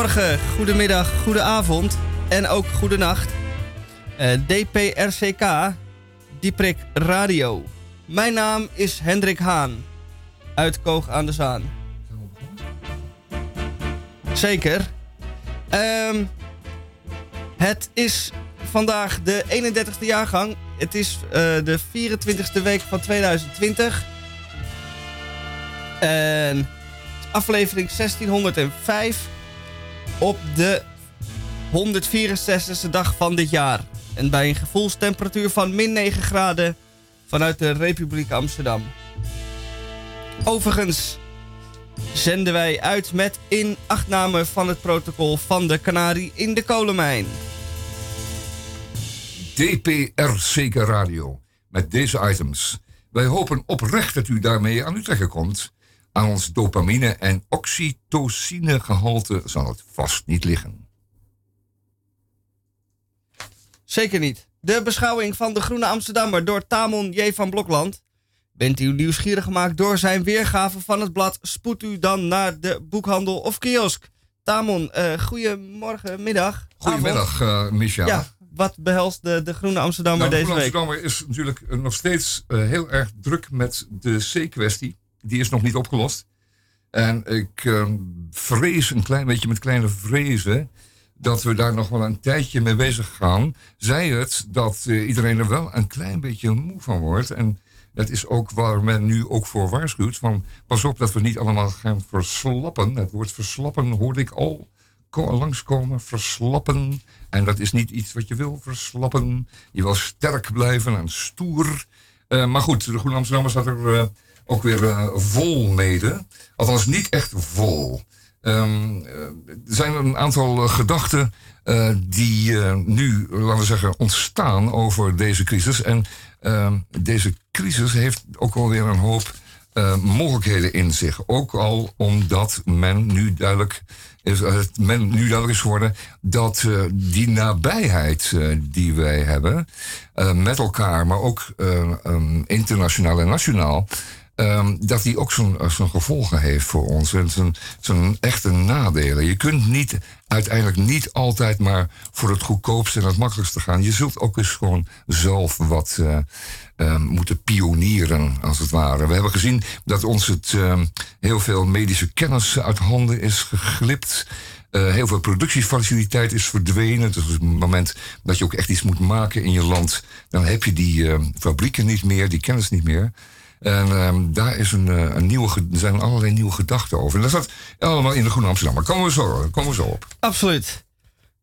Goedemorgen, goedemiddag, goedenavond en ook goedenacht. Uh, DPRCK, Dieprik Radio. Mijn naam is Hendrik Haan, uit Koog aan de Zaan. Zeker. Um, het is vandaag de 31ste jaargang. Het is uh, de 24ste week van 2020. En aflevering 1605 op de 164ste dag van dit jaar. En bij een gevoelstemperatuur van min 9 graden vanuit de Republiek Amsterdam. Overigens zenden wij uit met inachtname van het protocol van de Canarie in de kolenmijn. DPR Zeker Radio. Met deze items. Wij hopen oprecht dat u daarmee aan uw trekken komt. Aan ons dopamine- en oxytocinegehalte zal het vast niet liggen. Zeker niet. De beschouwing van de Groene Amsterdammer door Tamon J. van Blokland. Bent u nieuwsgierig gemaakt door zijn weergave van het blad? Spoed u dan naar de boekhandel of kiosk. Tamon, uh, goedemorgen, middag. Goedemiddag, uh, Micha. Ja, wat behelst de, de Groene Amsterdammer nou, deze week? De Groene Amsterdammer is natuurlijk nog steeds uh, heel erg druk met de C-kwestie die is nog niet opgelost. En ik uh, vrees een klein beetje met kleine vrezen dat we daar nog wel een tijdje mee bezig gaan. Zij het dat uh, iedereen er wel een klein beetje moe van wordt. En dat is ook waar men nu ook voor waarschuwt. Van, pas op dat we niet allemaal gaan verslappen. Het woord verslappen hoorde ik al langskomen. Verslappen. En dat is niet iets wat je wil verslappen. Je wil sterk blijven en stoer. Uh, maar goed, de Groene Amsterdammer staat ook weer uh, vol mede. Althans, niet echt vol. Um, er zijn een aantal gedachten uh, die uh, nu, laten we zeggen, ontstaan over deze crisis. En uh, deze crisis heeft ook alweer een hoop mogelijkheden in zich. Ook al omdat men nu duidelijk is, men nu duidelijk is geworden dat die nabijheid die wij hebben met elkaar, maar ook um, internationaal en nationaal, Um, dat die ook zijn gevolgen heeft voor ons. En zijn, zijn echte nadelen. Je kunt niet uiteindelijk niet altijd maar voor het goedkoopste en het makkelijkste gaan. Je zult ook eens gewoon zelf wat uh, uh, moeten pionieren, als het ware. We hebben gezien dat ons het uh, heel veel medische kennis uit handen is geglipt. Uh, heel veel productiefaciliteit is verdwenen. Dus op het moment dat je ook echt iets moet maken in je land, dan heb je die fabrieken niet meer, die kennis niet meer. En um, daar is een, een nieuwe, zijn allerlei nieuwe gedachten over. En dat staat allemaal in de Groene Amsterdam. Maar komen we zo, komen we zo op. Absoluut.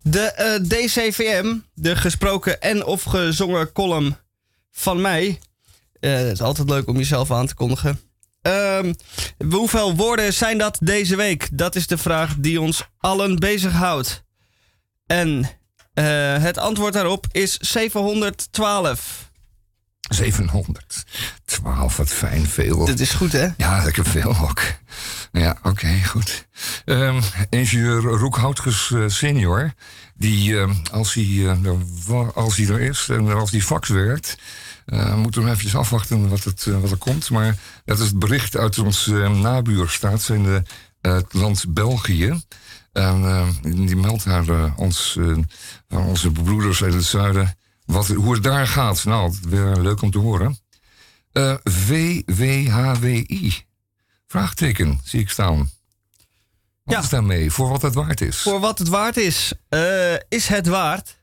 De uh, DCVM, de gesproken en of gezongen column van mij. Uh, het is altijd leuk om jezelf aan te kondigen. Uh, hoeveel woorden zijn dat deze week? Dat is de vraag die ons allen bezighoudt. En het antwoord daarop is 712. 712, wat fijn veel. Dat is goed, hè? Ja, lekker veel ook. Ja, oké, okay, goed. Um, ingenieur Roekhoutges uh, senior, die uh, als, hij, uh, als hij er is en als hij fax werkt... Uh, moeten we even afwachten wat, het, wat er komt. Maar dat is het bericht uit ons nabuurstaat, zijn de, het land België. En die meldt haar, ons, onze broeders uit het zuiden wat, hoe het daar gaat, nou, weer leuk om te horen. Uh, VWHWI. Vraagteken, zie ik staan. Wat ja. is daarmee? Voor wat het waard is? Voor wat het waard is. Uh, is het waard?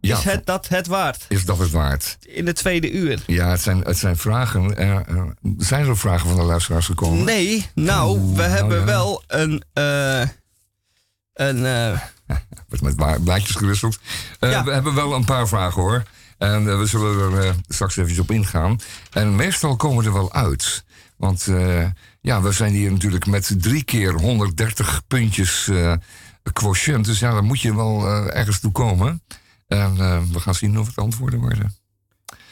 Ja, is het dat het waard? Is dat het waard? In de tweede uur. Ja, het zijn, het zijn vragen. Uh, zijn er vragen van de luisteraars gekomen? Nee, nou, Oeh, we nou hebben ja. wel een. een wordt met blaadjes gewisseld. Uh, ja. We hebben wel een paar vragen hoor. En uh, we zullen er uh, straks even op ingaan. En meestal komen we er wel uit. Want ja, we zijn hier natuurlijk met drie keer 130 puntjes quotient. Dus ja, dan moet je wel ergens toe komen. En we gaan zien of het antwoorden worden.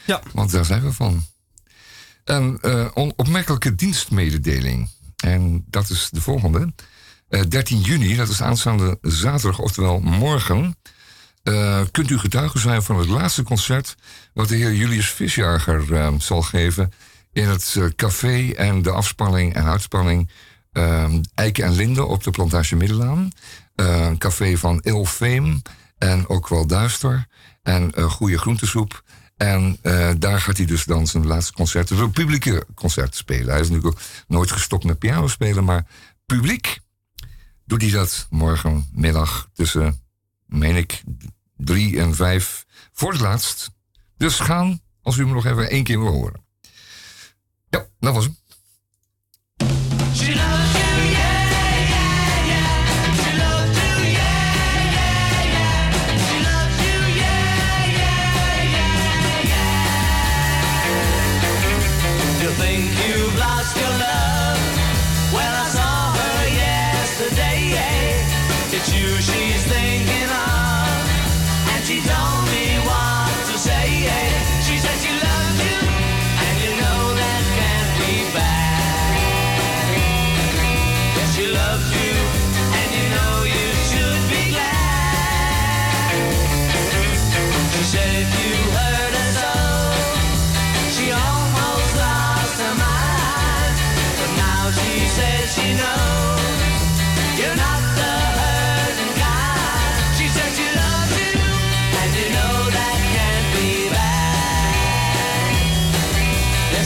Ja. Want daar zijn we van. Een opmerkelijke dienstmededeling. En dat is de volgende. Uh, 13 juni, dat is aanstaande zaterdag, oftewel morgen. Uh, kunt u getuige zijn van het laatste concert. wat de heer Julius Visjager uh, zal geven. in het café en de afspanning en uitspanning. Eiken en Linde op de Plantage Middelaan. eh, een café van Il Fame. En ook wel duister. En goede groentesoep. En daar gaat hij dus dan zijn laatste concerten, zo publieke concerten spelen. Hij is natuurlijk nooit gestopt met piano spelen, maar publiek doet hij dat morgenmiddag tussen, meen ik, drie en vijf voor het laatst. Dus gaan, als u me nog even één keer wil horen. Ja, dat was hem.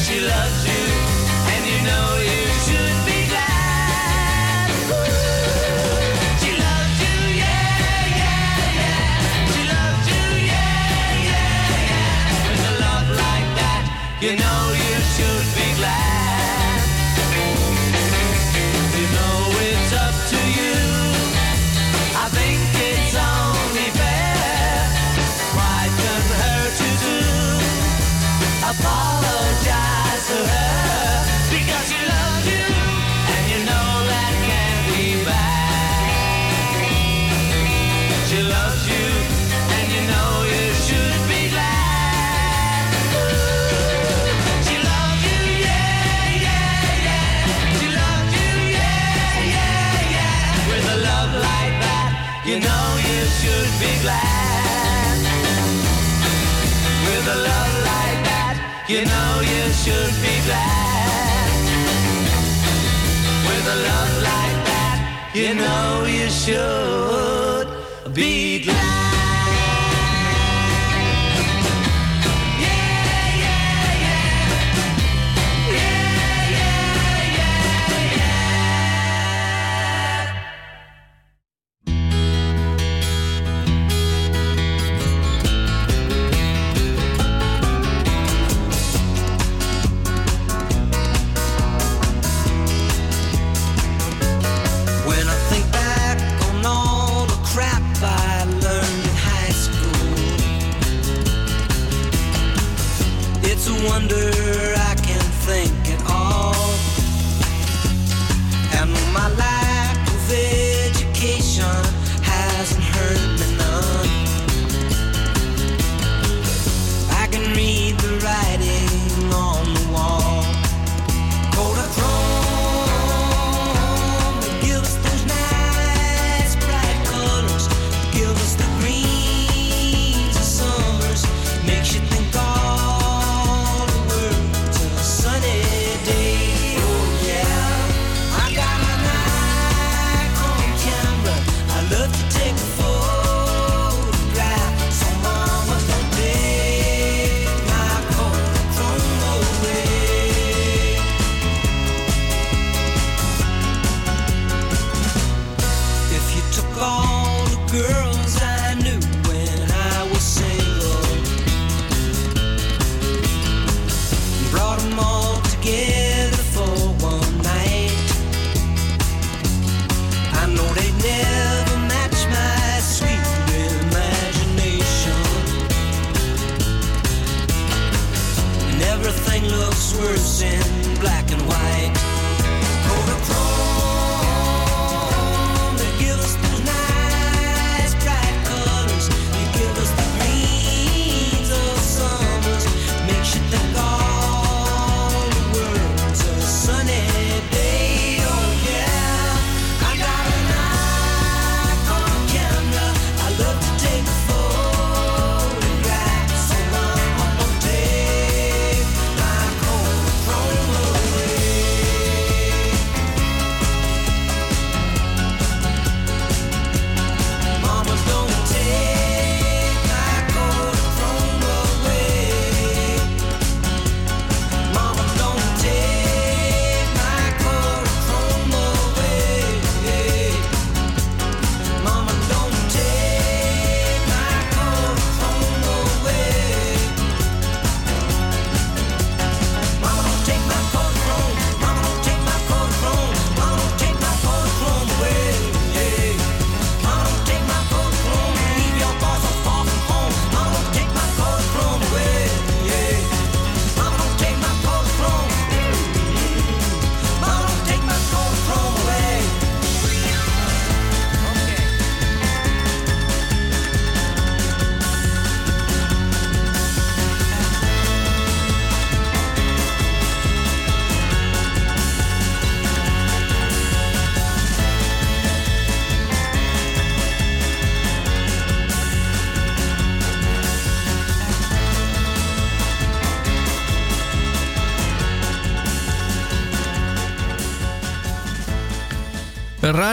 she loves you, and you know you. You know you should be glad. With a love like that, you know you should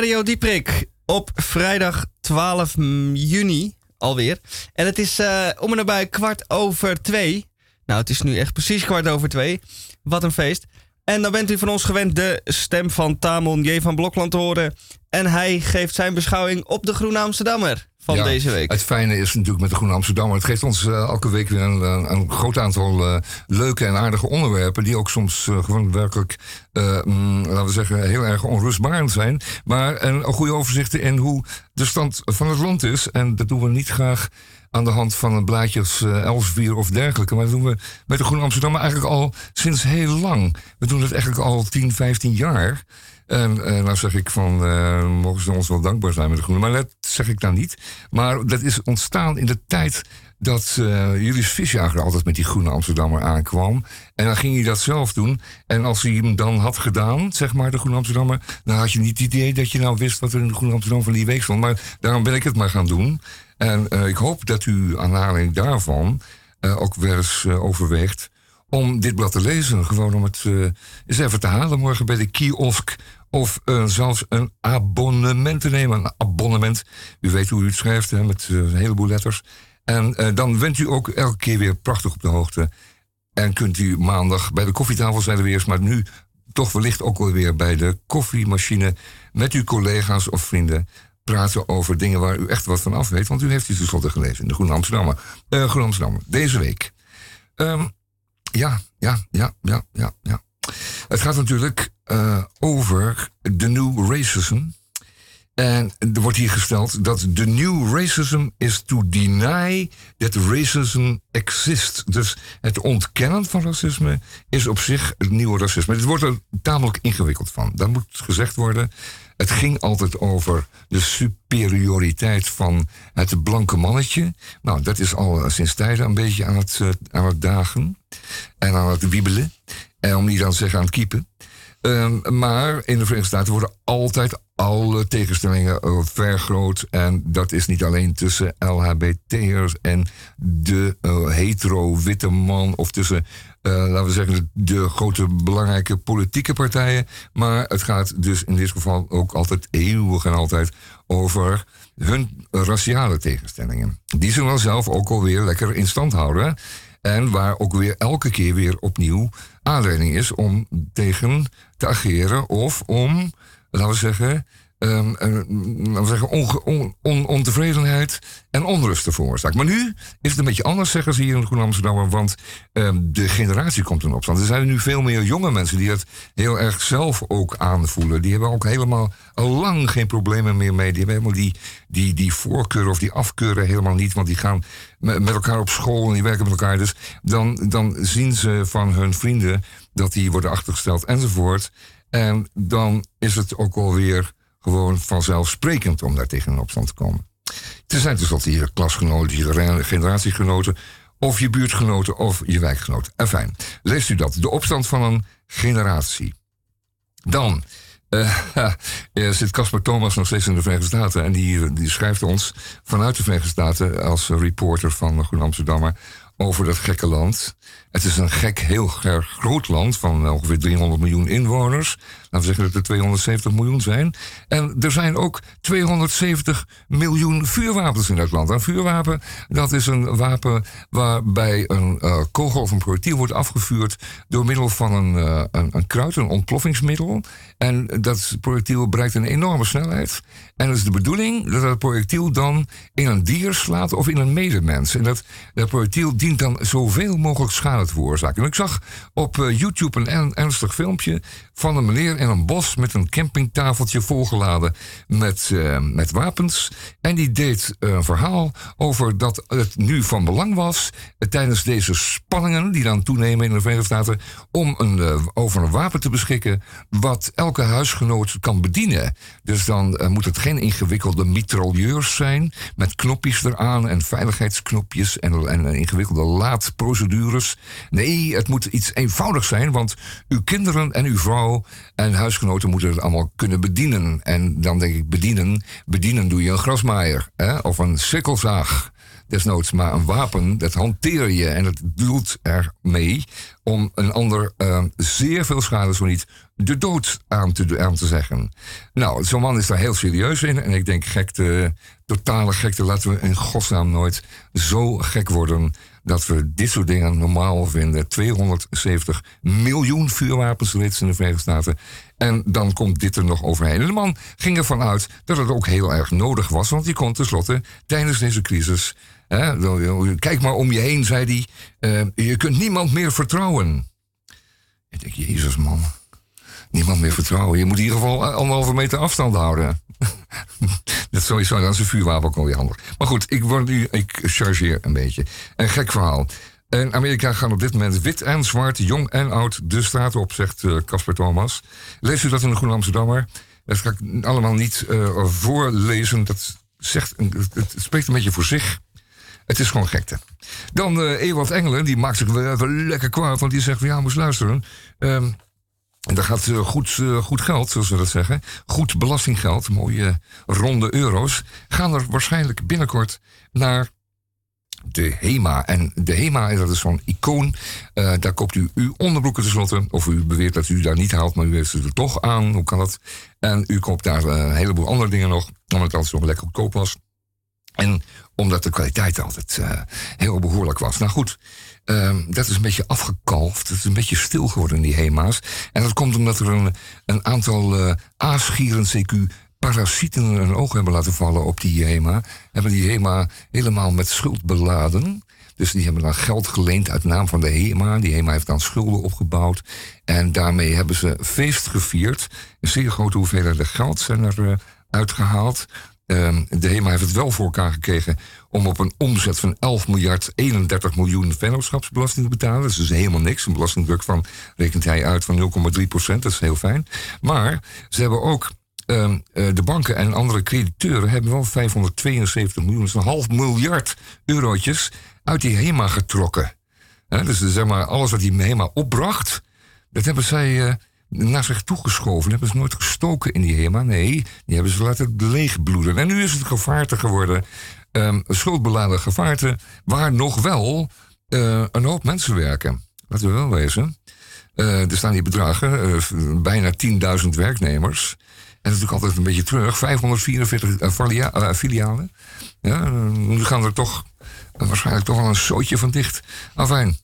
Radio Dieprik op vrijdag 12 juni alweer. En het is eh, om en nabij kwart over twee. Nou, het is nu echt precies kwart over twee. Wat een feest. En dan bent u van ons gewend de stem van Tamon J. van Blokland te horen. En hij geeft zijn beschouwing op de Groene Amsterdammer van Ja, deze week. Het fijne is natuurlijk met de Groene Amsterdammer. Het geeft ons eh, elke week weer een, een, groot aantal eh, leuke en aardige onderwerpen. Die ook soms eh, gewoon werkelijk, mm, laten we zeggen, heel erg onrustbarend zijn. Maar een, een goede overzicht in hoe de stand van het land is. En dat doen we niet graag aan de hand van een blaadje als eh, Elsevier of dergelijke. Maar dat doen we met de Groene Amsterdammer eigenlijk al sinds heel lang. We doen het eigenlijk al 10, 15 jaar. En eh, nou zeg ik van, eh, mogen ze ons wel dankbaar zijn met de Groene. Maar dat zeg ik dan niet. Maar dat is ontstaan in de tijd dat eh Julius Visjager altijd met die Groene Amsterdammer aankwam. En dan ging hij dat zelf doen. En als hij hem dan had gedaan, zeg maar, de Groene Amsterdammer... dan had je niet het idee dat je nou wist wat er in de Groene Amsterdam van die week stond. Maar daarom ben ik het maar gaan doen. En ik hoop dat u aan aanleiding daarvan ook weer eens overweegt om dit blad te lezen. Gewoon om het eens even te halen morgen bij de kiosk. Of eh, zelfs een abonnement te nemen. Een abonnement. U weet hoe u het schrijft, hè, met eh, een heleboel letters. En eh, dan bent u ook elke keer weer prachtig op de hoogte. En kunt u maandag bij de koffietafel zijn er weer eens. Maar nu toch wellicht ook alweer bij de koffiemachine. Met uw collega's of vrienden praten over dingen waar u echt wat van af weet. Want u heeft die tenslotte gelezen in de Groene Amsterdammer. Eh Groene Amsterdammer, deze week. Ehm, ja, ja, ja, ja, ja, ja. Het gaat natuurlijk eh, over de new racism. En er wordt hier gesteld dat de new racism is to deny that racism exists. Dus het ontkennen van racisme is op zich het nieuwe racisme. Het wordt er tamelijk ingewikkeld van. Dat moet gezegd worden. Het ging altijd over de superioriteit van het blanke mannetje. Nou, dat is al eh, sinds tijden een beetje aan het, eh, aan het dagen. En aan het wiebelen. En om niet aan te zeggen aan het kiepen. Ehm, maar in de Verenigde Staten worden altijd alle tegenstellingen eh, vergroot. En dat is niet alleen tussen LHBT'ers en de eh, hetero-witte man. Of tussen, eh, laten we zeggen, de, grote belangrijke politieke partijen. Maar het gaat dus in dit geval ook altijd eeuwig en altijd over hun raciale tegenstellingen. Die ze dan zelf ook alweer lekker in stand houden. En waar ook weer elke keer weer opnieuw aanleiding is om tegen te ageren of om, laten we zeggen, we zeggen ontevredenheid en onrust te veroorzaken. Maar nu is het een beetje anders, zeggen ze hier in Groen Amsterdam, want ehm, de generatie komt in opstand. Er zijn nu veel meer jonge mensen die het heel erg zelf ook aanvoelen. Die hebben ook helemaal al lang geen problemen meer mee. Die hebben helemaal die, die, die voorkeuren of die afkeuren helemaal niet, want die gaan me- met elkaar op school en die werken met elkaar. Dus dan, dan zien ze van hun vrienden dat die worden achtergesteld enzovoort. En dan is het ook alweer gewoon vanzelfsprekend om daar tegen in opstand te komen. Er zijn tenslotte je klasgenoten, je generatiegenoten, of je buurtgenoten of je wijkgenoten. Enfin, leest u dat. De opstand van een generatie. Dan eh, eh, zit Casper Thomas nog steeds in de Verenigde Staten. En die, die schrijft ons vanuit de Verenigde Staten als reporter van Groen Amsterdammer over dat gekke land. Het is een gek, heel groot land van ongeveer 300 miljoen inwoners. Laten we zeggen dat er 270 miljoen zijn. En er zijn ook 270 miljoen vuurwapens in dat land. Een vuurwapen, dat is een wapen waarbij een eh, kogel of een projectiel wordt afgevuurd door middel van een, eh, een, een kruid, een ontploffingsmiddel. En dat projectiel bereikt een enorme snelheid. En het is de bedoeling dat dat projectiel dan in een dier slaat of in een medemens. En dat, dat projectiel dient dan zoveel mogelijk schade te veroorzaken. En ik zag op eh, YouTube een en- ernstig filmpje van een meneer in een bos met een campingtafeltje volgeladen met, eh, met wapens. En die deed een verhaal over dat het nu van belang was eh, tijdens deze spanningen die dan toenemen in de Verenigde Staten om een, over een wapen te beschikken wat elke huisgenoot kan bedienen. Dus dan moet het geen ingewikkelde mitrailleurs zijn met knopjes eraan en veiligheidsknopjes en, en ingewikkelde laadprocedures. Nee, het moet iets eenvoudigs zijn, want uw kinderen en uw vrouw en huisgenoten moeten het allemaal kunnen bedienen. En dan denk ik bedienen, bedienen doe je een grasmaaier hè? of een sikkelzaag desnoods, maar een wapen, dat hanteer je en dat doelt ermee om een ander eh, zeer veel schade, zo niet de dood aan te, aan te zeggen. Nou, zo'n man is daar heel serieus in. En ik denk, gekte, totale gekte, laten we in godsnaam nooit zo gek worden dat we dit soort dingen normaal vinden. 270 miljoen vuurwapens reeds in de Verenigde Staten. En dan komt dit er nog overheen. En de man ging ervan uit dat het ook heel erg nodig was. Want die kon tenslotte tijdens deze crisis. Hè, kijk maar om je heen, zei hij. eh, je kunt niemand meer vertrouwen. Ik denk, Jezus man. Niemand meer vertrouwen. Je moet in ieder geval anderhalve meter afstand houden. dat is sowieso dan zijn vuurwapen ook alweer handig. Maar goed, ik, word nu, ik chargeer een beetje. Een gek verhaal. In Amerika gaan op dit moment wit en zwart, jong en oud de straat op, zegt eh, Casper Thomas. Leest u dat in de Groene Amsterdammer? Dat ga ik allemaal niet eh, voorlezen. Dat zegt, een- het, spreekt een beetje voor zich. Het is gewoon gekte. Dan eh Ewald Engelen, die maakt zich weer even lekker kwaad. Want die zegt, ja, moest luisteren. Ehm en daar gaat eh, goed, eh, goed geld, zoals we dat zeggen. Goed belastinggeld, mooie ronde euro's. Gaan er waarschijnlijk binnenkort naar de HEMA. En de HEMA, dat is zo'n icoon. Eh, daar koopt u uw onderbroeken tenslotte. Of u beweert dat u daar niet haalt, maar u heeft ze er toch aan. Hoe kan dat? En u koopt daar eh, een heleboel andere dingen nog. Omdat het altijd zo lekker goedkoop was. En omdat de kwaliteit altijd eh, heel behoorlijk was. Nou goed, ehm, dat is een beetje afgekalfd. Het is een beetje stil geworden in die HEMA's. En dat komt omdat er een, een aantal eh aasgieren CQ parasieten een oog hebben laten vallen op die HEMA. Hebben die HEMA helemaal met schuld beladen. Dus die hebben dan geld geleend uit naam van de HEMA. Die HEMA heeft dan schulden opgebouwd. En daarmee hebben ze feest gevierd. Een zeer grote hoeveelheden geld zijn er eh, uitgehaald. Ehm, de HEMA heeft het wel voor elkaar gekregen om op een omzet van 11 miljard 31 miljoen vennootschapsbelasting te betalen. Dat is dus helemaal niks. Een belastingdruk van, rekent hij uit, van 0,3 procent. Dat is heel fijn. Maar ze hebben ook, ehm, eh, de banken en andere crediteuren hebben wel 572 miljoen, dus een half miljard eurotjes uit die HEMA getrokken. Dus zeg maar, alles wat die HEMA opbracht, dat hebben zij eh, naar zich toegeschoven. Dat hebben ze nooit gestoken in die HEMA. Nee, die hebben ze laten leegbloeden. En nu is het gevaarte geworden. Ehm schuldbeladen gevaarte. Waar nog wel eh, een hoop mensen werken. Laten we wel wezen. Eh, er staan hier bedragen. eh, bijna 10.000 werknemers. En natuurlijk altijd een beetje terug. 544 eh, filia- eh, filialen. Ja, nu gaan er toch waarschijnlijk toch wel een zootje van dicht. Afijn.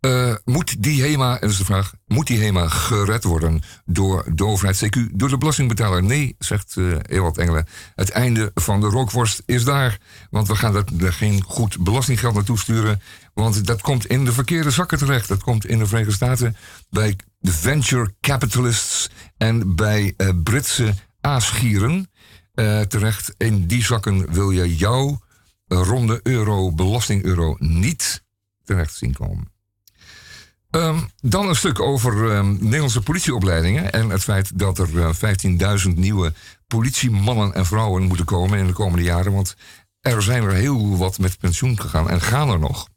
Eh, moet die HEMA, en dat is de vraag, moet die HEMA gered worden door de overheid, CQ, door de belastingbetaler? Nee, zegt eh Ewald Engelen. Het einde van de rookworst is daar. Want we gaan dat, er geen goed belastinggeld naartoe sturen. Want dat komt in de verkeerde zakken terecht. Dat komt in de Verenigde Staten bij de venture capitalists en bij eh, Britse aasgieren terecht. In die zakken wil je jouw ronde euro, belasting-euro, niet terecht zien komen. Ehm, dan een stuk over ehm, Nederlandse politieopleidingen. En het feit dat er eh, 15.000 nieuwe politiemannen en vrouwen moeten komen in de komende jaren. Want er zijn er heel wat met pensioen gegaan en gaan er nog.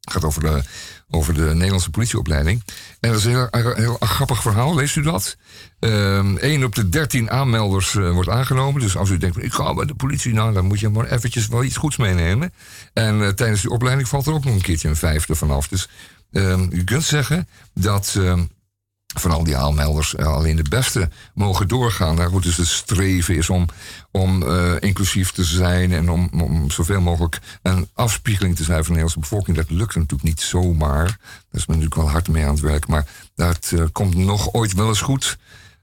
Het gaat over de, over de Nederlandse politieopleiding. En dat is een heel, grappig verhaal, leest u dat? Eén 1 op de 13 aanmelders eh, wordt aangenomen. Dus als u denkt, ik ga bij de politie, nou, dan moet je maar eventjes wel iets goeds meenemen. En eh, tijdens die opleiding valt er ook nog een keertje een vijfde vanaf. Dus ehm, u kunt zeggen dat ehm, van al die aanmelders eh, alleen de beste mogen doorgaan. Daar goed, dus het streven is om, om eh, inclusief te zijn en om, om zoveel mogelijk een afspiegeling te zijn van de Nederlandse bevolking. Dat lukt natuurlijk niet zomaar. Daar is men natuurlijk wel hard mee aan het werk, maar dat eh, komt nog ooit wel eens goed.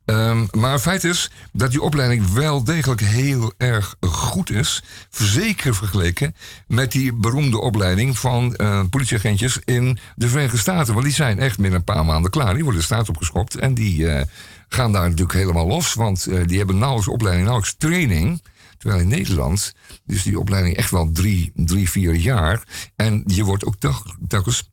Ehm, maar het feit is dat die opleiding wel degelijk heel erg goed is. Zeker vergeleken met die beroemde opleiding van eh, politieagentjes in de Verenigde Staten. Want die zijn echt binnen een paar maanden klaar. Die worden de straat opgeschopt en die eh, gaan daar natuurlijk helemaal los. Want eh, die hebben nauwelijks opleiding, nauwelijks training. Terwijl in Nederland is die opleiding echt wel drie, drie vier jaar. En je wordt ook tel- telkens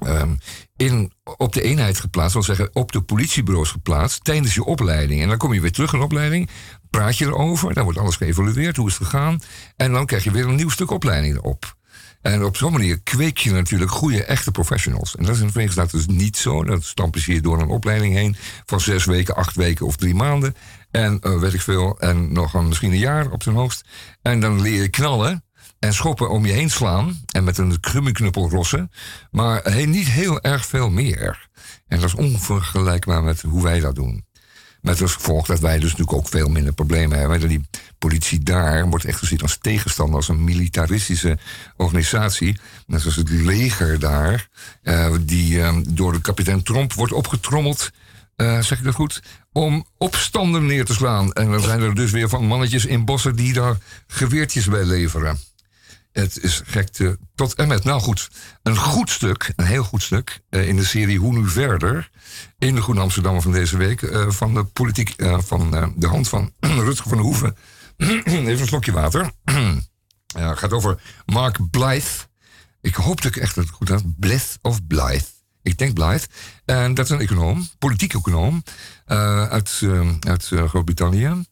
ehm, in, op de eenheid geplaatst, wil zeggen op de politiebureaus geplaatst tijdens je opleiding. En dan kom je weer terug in opleiding, praat je erover, dan wordt alles geëvalueerd, hoe is het gegaan. En dan krijg je weer een nieuw stuk opleiding erop. En op zo'n manier kweek je natuurlijk goede, echte professionals. En dat is in de Verenigde Staten dus niet zo. Dat stampen ze je door een opleiding heen van zes weken, acht weken of drie maanden. En eh, weet ik veel, en nog een, misschien een jaar op zijn hoogst. En dan leer je knallen en schoppen om je heen slaan. En met een gummiknuppel rossen. Maar he- niet heel erg veel meer. En dat is onvergelijkbaar met hoe wij dat doen. Met als gevolg dat wij dus natuurlijk ook veel minder problemen hebben. Dat die politie daar wordt echt gezien als tegenstander, als een militaristische organisatie. Net zoals het leger daar, eh, die eh, door de kapitein Trump wordt opgetrommeld. eh, zeg ik dat goed? Om opstanden neer te slaan. En dan zijn er dus weer van mannetjes in bossen die daar geweertjes bij leveren. Het is gekte tot en met. Nou goed, een goed stuk, een heel goed stuk... eh, in de serie Hoe Nu Verder... in de Groene Amsterdammer van deze week... eh, van de politiek eh, van de hand van Rutger van der Hoeven. Even een slokje water. het gaat over Mark Blythe. Ik hoop dat ik echt het goed had. Blythe of Blythe. Ik denk Blythe. En dat is een econoom, politiek econoom... uit, uit Groot-Brittannië...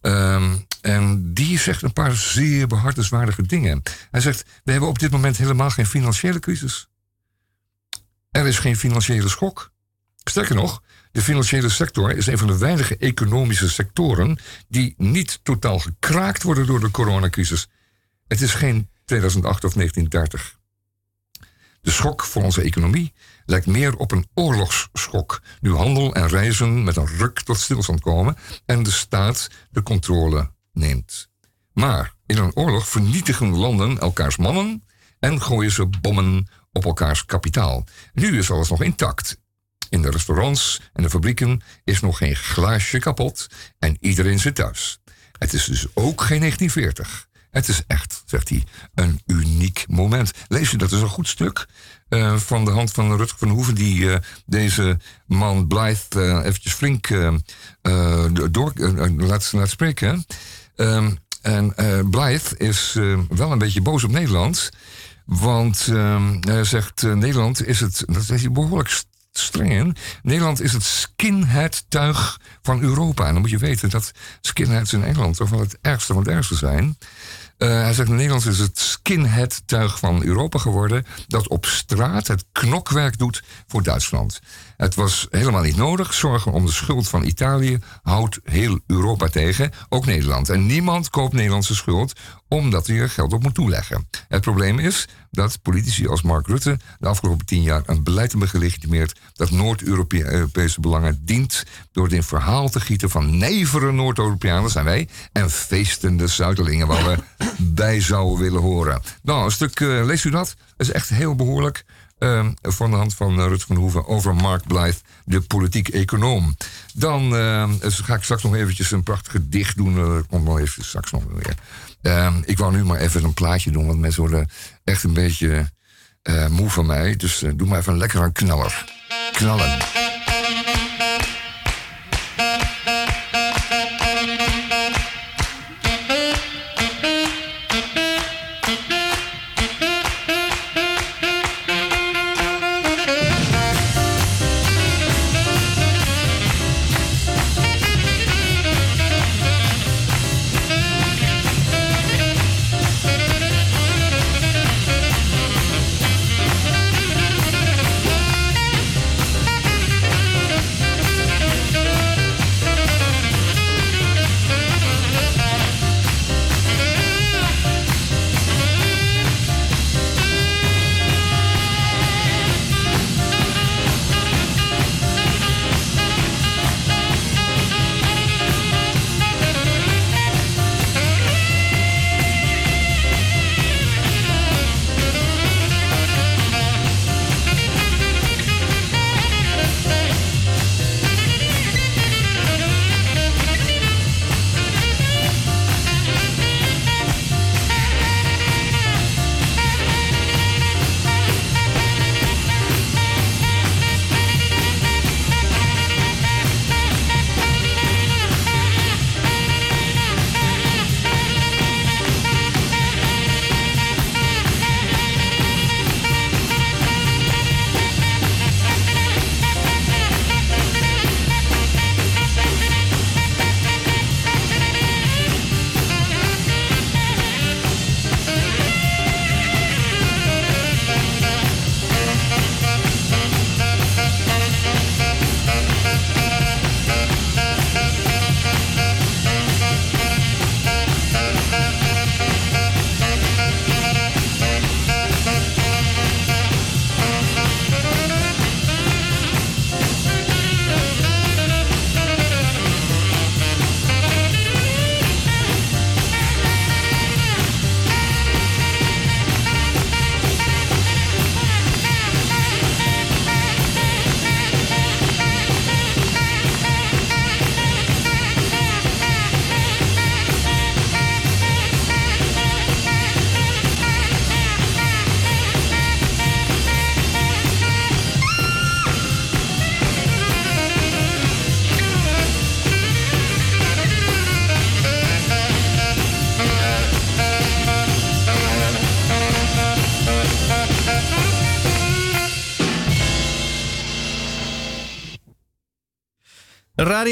Ehm, en die zegt een paar zeer behartenswaardige dingen. Hij zegt: We hebben op dit moment helemaal geen financiële crisis. Er is geen financiële schok. Sterker nog, de financiële sector is een van de weinige economische sectoren die niet totaal gekraakt worden door de coronacrisis. Het is geen 2008 of 1930. De schok voor onze economie lijkt meer op een oorlogsschok. Nu handel en reizen met een ruk tot stilstand komen en de staat de controle neemt. Maar in een oorlog vernietigen landen elkaars mannen en gooien ze bommen op elkaars kapitaal. Nu is alles nog intact. In de restaurants en de fabrieken is nog geen glaasje kapot en iedereen zit thuis. Het is dus ook geen 1940. Het is echt, zegt hij, een uniek moment. Lees je dat is een goed stuk eh, van de hand van Rutger van Hoeven... die eh, deze man Blythe eh, eventjes flink door, laat, laat spreken. Ehm, en eh Blythe is eh, wel een beetje boos op Nederland... Want ehm, hij zegt, eh, Nederland is het, dat is hij behoorlijk st- streng in. Nederland is het skinhead-tuig van Europa. En dan moet je weten dat skinheads in Engeland toch wel het ergste van het ergste zijn. Eh, hij zegt, Nederland is het skinhead-tuig van Europa geworden... dat op straat het knokwerk doet voor Duitsland. Het was helemaal niet nodig. Zorgen om de schuld van Italië houdt heel Europa tegen, ook Nederland. En niemand koopt Nederlandse schuld omdat hij er geld op moet toeleggen. Het probleem is dat politici als Mark Rutte de afgelopen tien jaar een beleid hebben gelegitimeerd dat Noord-Europese belangen dient door het in verhaal te gieten van nevere Noord-Europeanen, zijn wij, en feestende Zuiderlingen waar we bij zouden willen horen. Nou, een stuk, eh, leest u dat? Dat is echt heel behoorlijk. Eh, van de hand van uh, Rutger van Hoeven over Mark Blythe, de politiek econoom. Dan eh, ga ik straks nog eventjes een prachtig gedicht doen. eh, Dat komt nog even straks nog weer. Eh, ik wou nu maar even een plaatje doen, want mensen worden echt een beetje eh, moe van mij. Dus eh, doe maar even lekker een knaller. Knallen.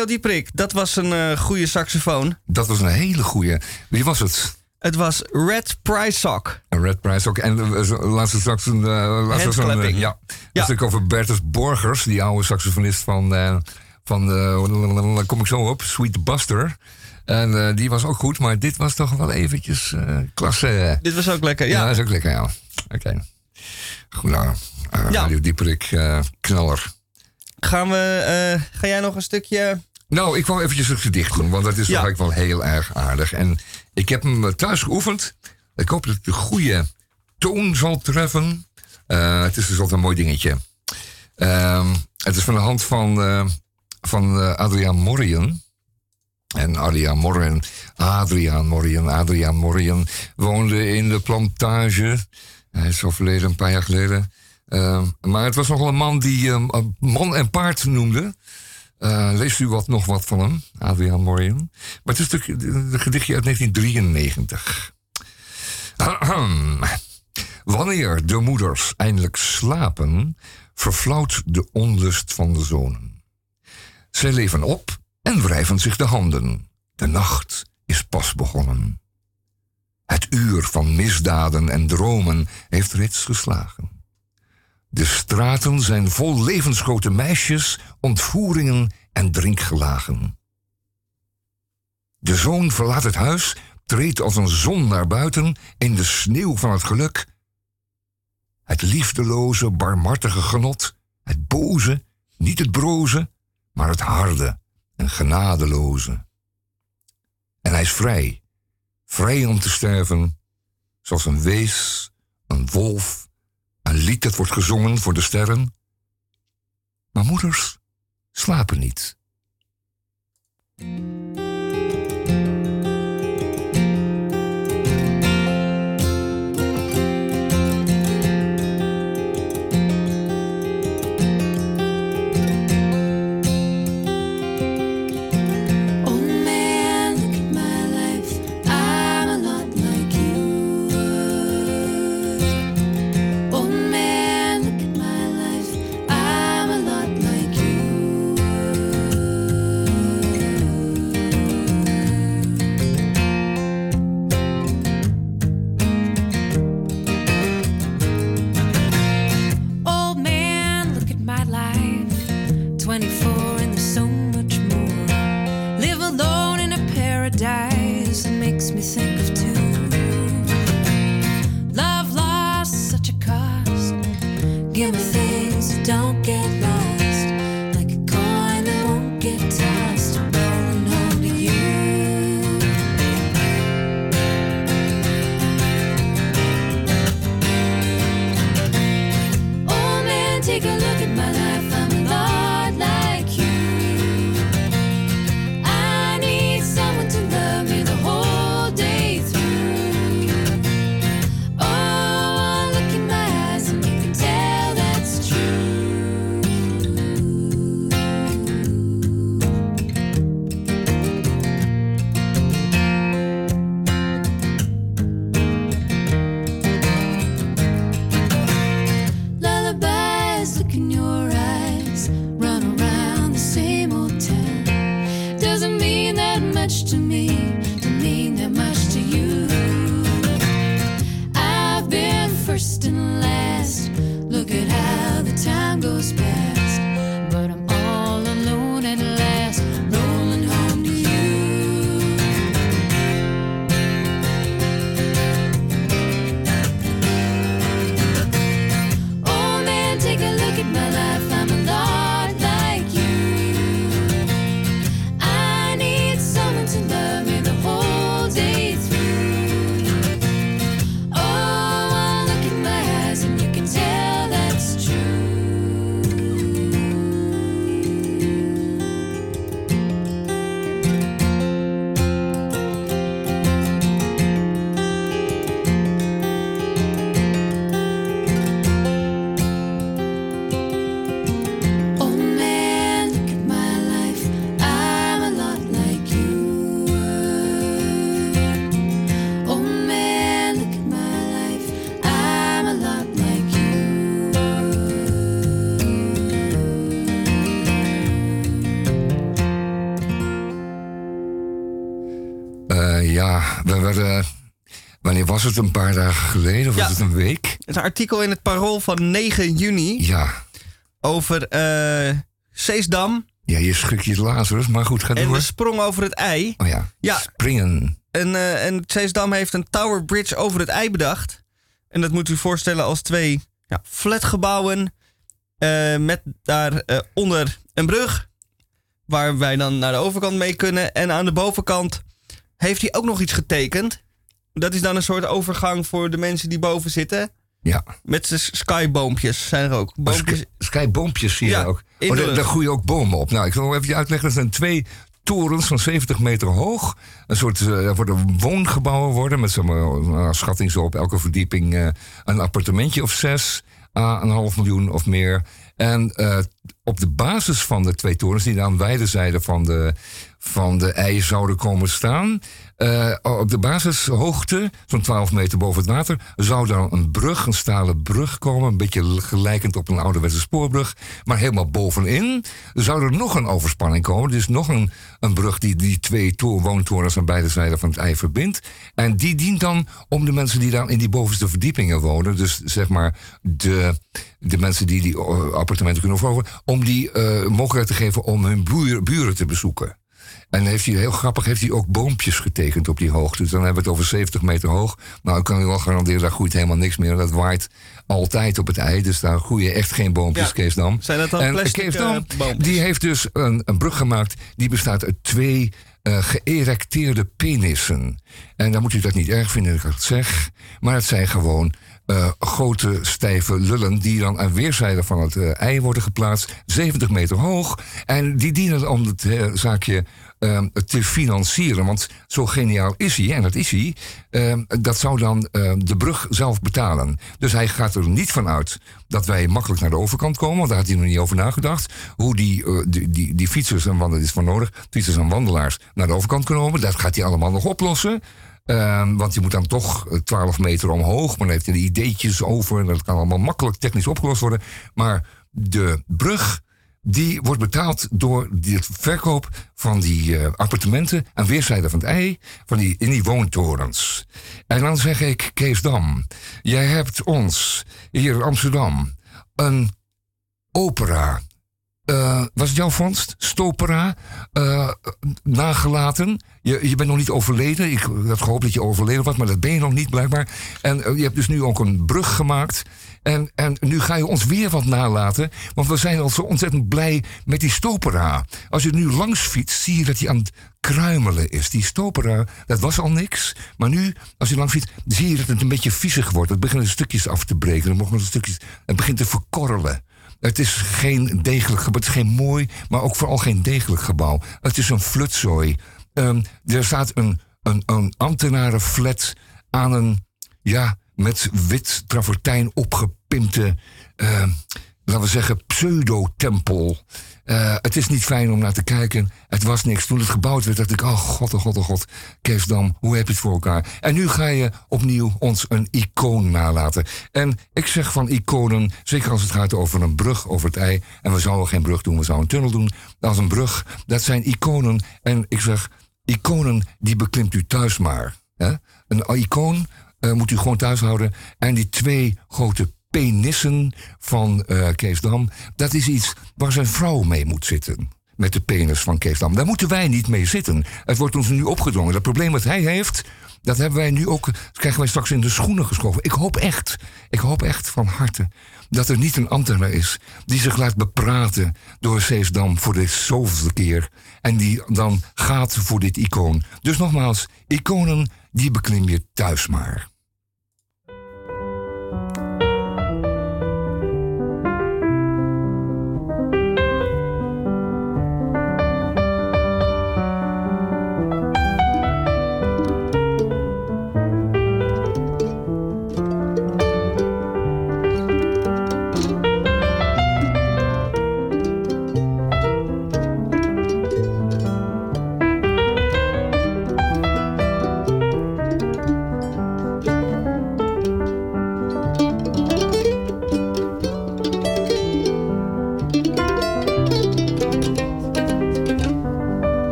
Radio Dieprik, dat was een eh, goede saxofoon. Dat was een hele goede. Wie was het? Het was Red Prysock. Een Red Price ook. En uh, zo- laatst straks een. eh, laatst was een eh, Handclapping. ja. Dat is over Bertus Borgers, die oude saxofonist van. van daar kom ik zo op. Sweet Buster. En die was ook goed, maar dit was toch wel eventjes klasse. Dit was ook lekker, Ja, ja. dat is ook lekker, ja. Oké. Goed, nou. Ja. Radio Dieperik, knaller. Gaan we, ga jij nog een stukje... Nou, ik wou eventjes een gedicht doen, want dat is Ja. eigenlijk wel heel erg aardig. En ik heb hem eh, thuis geoefend. Ik hoop dat ik de goede toon zal treffen. Eh, het is dus altijd een mooi dingetje. Ehm, het is van de hand van, eh, van Adriaan Morrian. En Adriaan Morrian, Adriaan Morrian, Adriaan Morrian woonde in de plantage. Hij is overleden een paar jaar geleden. Ehm, maar het was nogal een man die ehm, man en paard noemde. Eh, leest u wat, nog wat van hem, Adriaan Morrian? Maar het is natuurlijk een gedichtje uit 1993. Ahem. Wanneer de moeders eindelijk slapen, verflauwt de onlust van de zonen. Zij leven op en wrijven zich de handen. De nacht is pas begonnen. Het uur van misdaden en dromen heeft reeds geslagen. De straten zijn vol levensgrote meisjes, ontvoeringen en drinkgelagen. De zoon verlaat het huis, treedt als een zon naar buiten in de sneeuw van het geluk. Het liefdeloze, barmhartige genot, het boze, niet het broze, maar het harde en genadeloze. En hij is vrij, vrij om te sterven, zoals een wees, een wolf, een lied dat wordt gezongen voor de sterren. Maar moeders slapen niet. ainda was het? Een paar dagen geleden? Of Ja. was het een week? Het een artikel in het Parool van 9 juni Ja. over eh Zeesdam Ja, je schudt je Lazarus, maar goed, ga en door. de sprong over het ei. Oh ja. Ja. Springen. En, eh en Zeesdam heeft een Tower Bridge over het ei bedacht. En dat moet u voorstellen als twee ja, flatgebouwen eh, met daaronder een brug. Waar wij dan naar de overkant mee kunnen. En aan de bovenkant heeft hij ook nog iets getekend. Dat is dan een soort overgang voor de mensen die boven zitten. Ja. Met de skyboompjes zijn er ook. Boompjes. Sk- Skyboompjes zie je Ja, ook. Oh, daar, daar groeien ook bomen op. Nou, ik zal even uitleggen. Dat zijn twee torens van 70 meter hoog. Een soort, er worden woongebouwen worden. Met zo'n uh, schatting zo op elke verdieping eh, een appartementje of zes. à een half miljoen of meer. En eh, op de basis van de twee torens, die aan beide zijden van de, van de ei zouden komen staan. Eh, op de basishoogte, zo'n 12 meter boven het water, zou dan een brug, een stalen brug komen. Een beetje gelijkend op een ouderwetse spoorbrug. Maar helemaal bovenin zou er nog een overspanning komen. Dus nog een, een brug die die twee to- woontorens aan beide zijden van het ei verbindt. En die dient dan om de mensen die dan in die bovenste verdiepingen wonen. Dus zeg maar de, de mensen die die eh, appartementen kunnen overhouden. Om die eh, mogelijkheid te geven om hun buur- buren te bezoeken. En heeft hij, heel grappig, heeft hij ook boompjes getekend op die hoogte. Dus dan hebben we het over 70 meter hoog. Nou, ik kan u wel garanderen, daar groeit helemaal niks meer. Dat waait altijd op het ei. Dus daar groeien echt geen boompjes, Ja. Keesdam. Zijn dat dan en plastic, Keesdam, eh, boompjes? die heeft dus een, een brug gemaakt. Die bestaat uit twee eh geërecteerde penissen. En dan moet u dat niet erg vinden dat ik dat zeg. Maar het zijn gewoon eh, grote stijve lullen die dan aan weerszijden van het eh, ei worden geplaatst. 70 meter hoog. En die dienen om het eh, zaakje eh, te financieren. Want zo geniaal is hij, en dat is hij. eh, dat zou dan eh, de brug zelf betalen. Dus hij gaat er niet van uit dat wij makkelijk naar de overkant komen. Want daar had hij nog niet over nagedacht. Hoe die, eh, die, die, fietsers en wandelaars is voor nodig. Fietsers en wandelaars naar de overkant kunnen komen. Dat gaat hij allemaal nog oplossen. Ehm, want je moet dan toch eh, 12 meter omhoog. Maar dan heeft hij de ideetjes over. Dat kan allemaal makkelijk technisch opgelost worden. Maar de brug, die wordt betaald door de verkoop van die eh, appartementen aan weerszijden van het ei. Van die, in die woontorens. En dan zeg ik, Kees Dam. Jij hebt ons hier in Amsterdam een opera eh, was het jouw vondst? Stopera? eh, nagelaten. Je, je bent nog niet overleden. Ik had gehoopt dat je overleden was, maar dat ben je nog niet blijkbaar. En eh, je hebt dus nu ook een brug gemaakt. En, en nu ga je ons weer wat nalaten. Want we zijn al zo ontzettend blij met die stopera. Als je nu langs fietst, zie je dat hij aan het kruimelen is. Die stopera, dat was al niks. Maar nu, als je langs fietst, zie je dat het een beetje viezig wordt. Het begint stukjes af te breken. Mogen stukjes, het begint te verkorrelen. Het is geen degelijk gebouw. Het is geen mooi, maar ook vooral geen degelijk gebouw. Het is een flutzooi. Ehm, er staat een, een, een ambtenarenflat aan een, ja, met wit travertijn opgepimpte, ehm, laten we zeggen, pseudotempel. Eh, het is niet fijn om naar te kijken. Het was niks. Toen het gebouwd werd, dacht ik, oh god, oh god, oh god. Keesdam, hoe heb je het voor elkaar? En nu ga je opnieuw ons een icoon nalaten. En ik zeg van iconen, zeker als het gaat over een brug over het ei. En we zouden geen brug doen, we zouden een tunnel doen. Als een brug, dat zijn iconen. En ik zeg, iconen, die beklimt u thuis maar. Hè? Een icoon eh, moet u gewoon thuis houden. En die twee grote penissen van eh Kees Dam, dat is iets waar zijn vrouw mee moet zitten. Met de penis van Kees Dam. Daar moeten wij niet mee zitten. Het wordt ons nu opgedrongen. Dat probleem wat hij heeft, dat hebben wij nu ook, krijgen wij straks in de schoenen geschoven. Ik hoop echt, ik hoop echt van harte dat er niet een ambtenaar is die zich laat bepraten door Zeesdam voor de zoveelste keer. En die dan gaat voor dit icoon. Dus nogmaals, iconen, die beklim je thuis maar.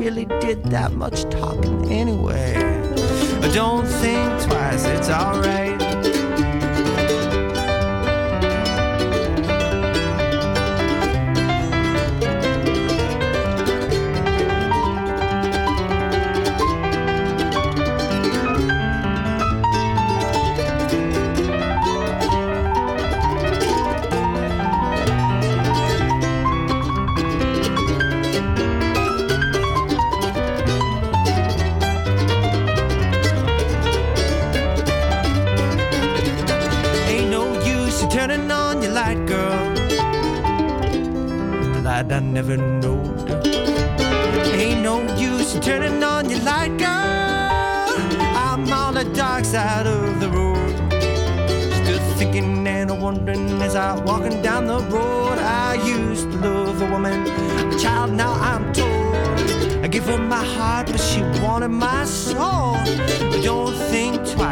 really did that much talking anyway. Don't think twice, it's alright. never knowed. Ain't no use turning on your light, girl. I'm on the dark side of the road. Still thinking and wondering as I'm walking down the road. I used to love a woman, a child, now I'm told. I give her my heart, but she wanted my soul. Don't think twice.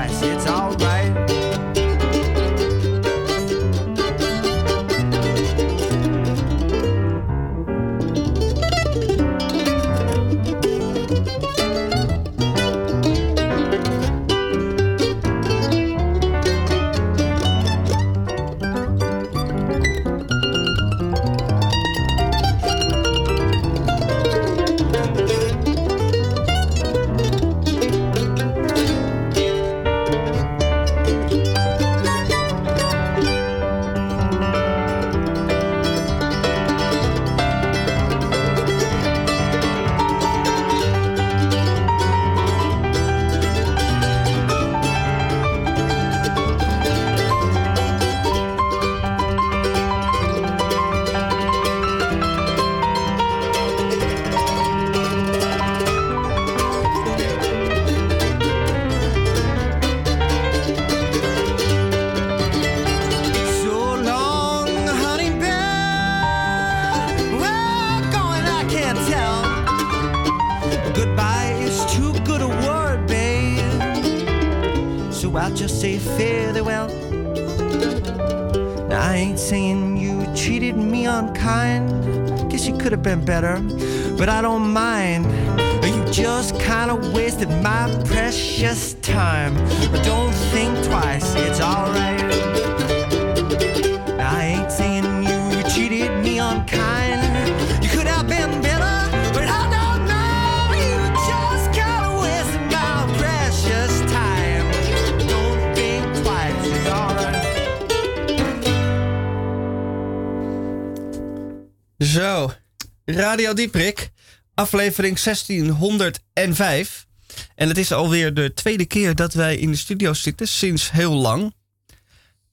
Radio Dieprik, aflevering 1605. En het is alweer de tweede keer dat wij in de studio zitten, sinds heel lang.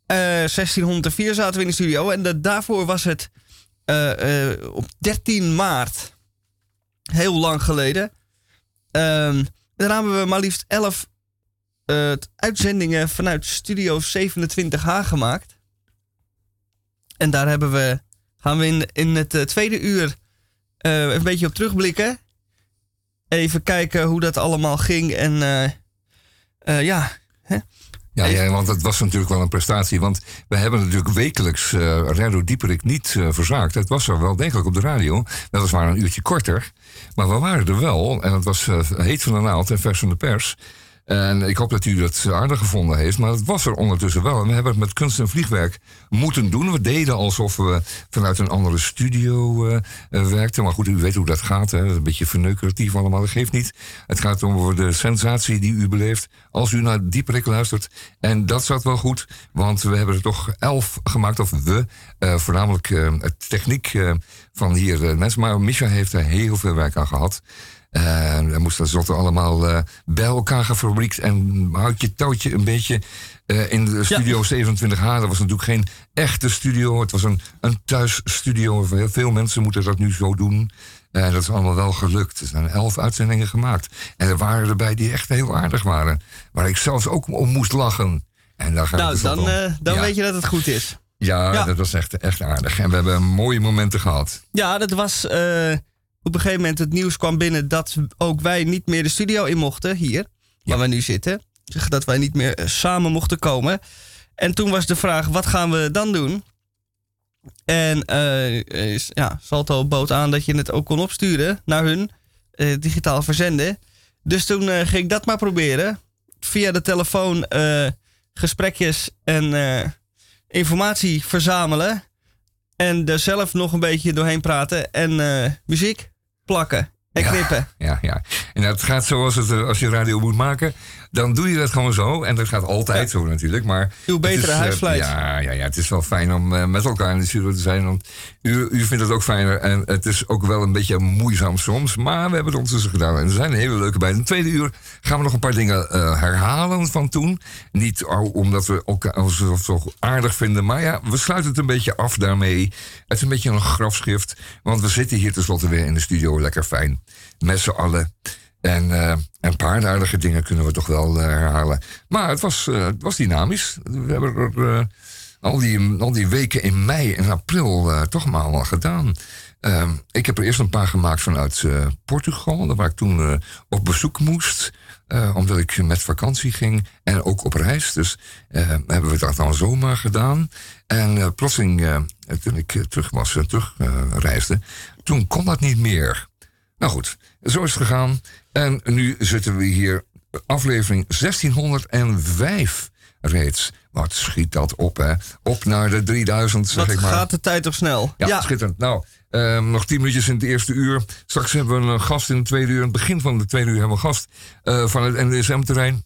Eh, 1604 zaten we in de studio en daarvoor was het eh, eh, op 13 maart. Heel lang geleden. Ehm, daar hebben we maar liefst 11 uitzendingen vanuit Studio 27H gemaakt. En daar hebben we, gaan we in, in het tweede uur eh, een beetje op terugblikken. Even kijken hoe dat allemaal ging. En eh, eh, ja, Ja, ja, want dat was natuurlijk wel een prestatie. Want we hebben natuurlijk wekelijks eh Radio Dieperik niet verzaakt. Het was er wel degelijk op de radio. Weliswaar een uurtje korter. Maar we waren er wel. En het was eh, heet van de naald en vers van de pers. En ik hoop dat u dat aardig gevonden heeft. Maar het was er ondertussen wel. En we hebben het met kunst en vliegwerk moeten doen. We deden alsof we vanuit een andere studio eh, eh, werkten. Maar goed, u weet hoe dat gaat. Hè? Een beetje verneukeratief allemaal. Dat geeft niet. Het gaat om de sensatie die u beleeft. Als u naar Dieperik luistert. En dat zat wel goed. Want we hebben er toch elf gemaakt. Of we. eh, voornamelijk eh, het techniek van hier. Maar Misha heeft er heel veel werk aan gehad. En we moesten zotte allemaal eh, bij elkaar gefabriekt. En houd je touwtje een beetje eh, in de studio 27H. Dat was natuurlijk geen echte studio. Het was een, een thuisstudio. Veel mensen moeten dat nu zo doen. En dat is allemaal wel gelukt. Er zijn elf uitzendingen gemaakt. En er waren erbij die echt heel aardig waren. Waar ik zelfs ook om moest lachen. En daar nou, dus dan, eh, dan Ja. weet je dat het goed is. Ja, Ja. dat was echt, echt aardig. En we hebben mooie momenten gehad. Ja, dat was eh, op een gegeven moment het nieuws kwam binnen dat ook wij niet meer de studio in mochten hier, waar we nu zitten. Dat wij niet meer eh, samen mochten komen. En toen was de vraag, wat gaan we dan doen? En is- ja, Salto bood aan dat je het ook kon opsturen naar hun, digitaal verzenden. Dus toen ging ik dat maar proberen. Via de telefoon gesprekjes en informatie verzamelen. En er zelf nog een beetje doorheen praten. En muziek plakken en Ja. knippen. Ja, ja. En dat gaat zoals het, eh, als je radio moet maken, dan doe je dat gewoon zo. En dat gaat altijd zo natuurlijk. Maar Uw betere eh, huisvlijt. ja, ja, ja, het is wel fijn om eh, met elkaar in de studio te zijn. Want u, u vindt het ook fijner. En het is ook wel een beetje moeizaam soms. Maar we hebben het ondertussen gedaan. En er zijn hele leuke bij. In het tweede uur gaan we nog een paar dingen eh, herhalen van toen. Niet omdat we elkaar zo aardig vinden. Maar ja, we sluiten het een beetje af daarmee. Het is een beetje een grafschrift. Want we zitten hier tenslotte weer in de studio lekker fijn. Met z'n allen. En eh, een paar aardige dingen kunnen we toch wel eh, herhalen. Maar het was, eh, het was dynamisch. We hebben er al, die, al die weken in mei en april toch maar gedaan. Ehm, ik heb er eerst een paar gemaakt vanuit Portugal, waar ik toen op bezoek moest. omdat ik met vakantie ging en ook op reis. Dus hebben we dat dan zomaar gedaan. En plotseling, toen ik terug was, en terug reisde, toen kon dat niet meer. Nou goed, zo is het gegaan. En nu zitten we hier, aflevering 1605 reeds. Wat schiet dat op, hè? Op naar de 3000, zeg Wat ik maar. gaat de tijd toch snel? Ja, schitterend. Nou, ehm, nog tien minuutjes in het eerste uur. Straks hebben we een gast in het tweede uur. In het begin van de tweede uur hebben we een gast eh, van het NDSM-terrein.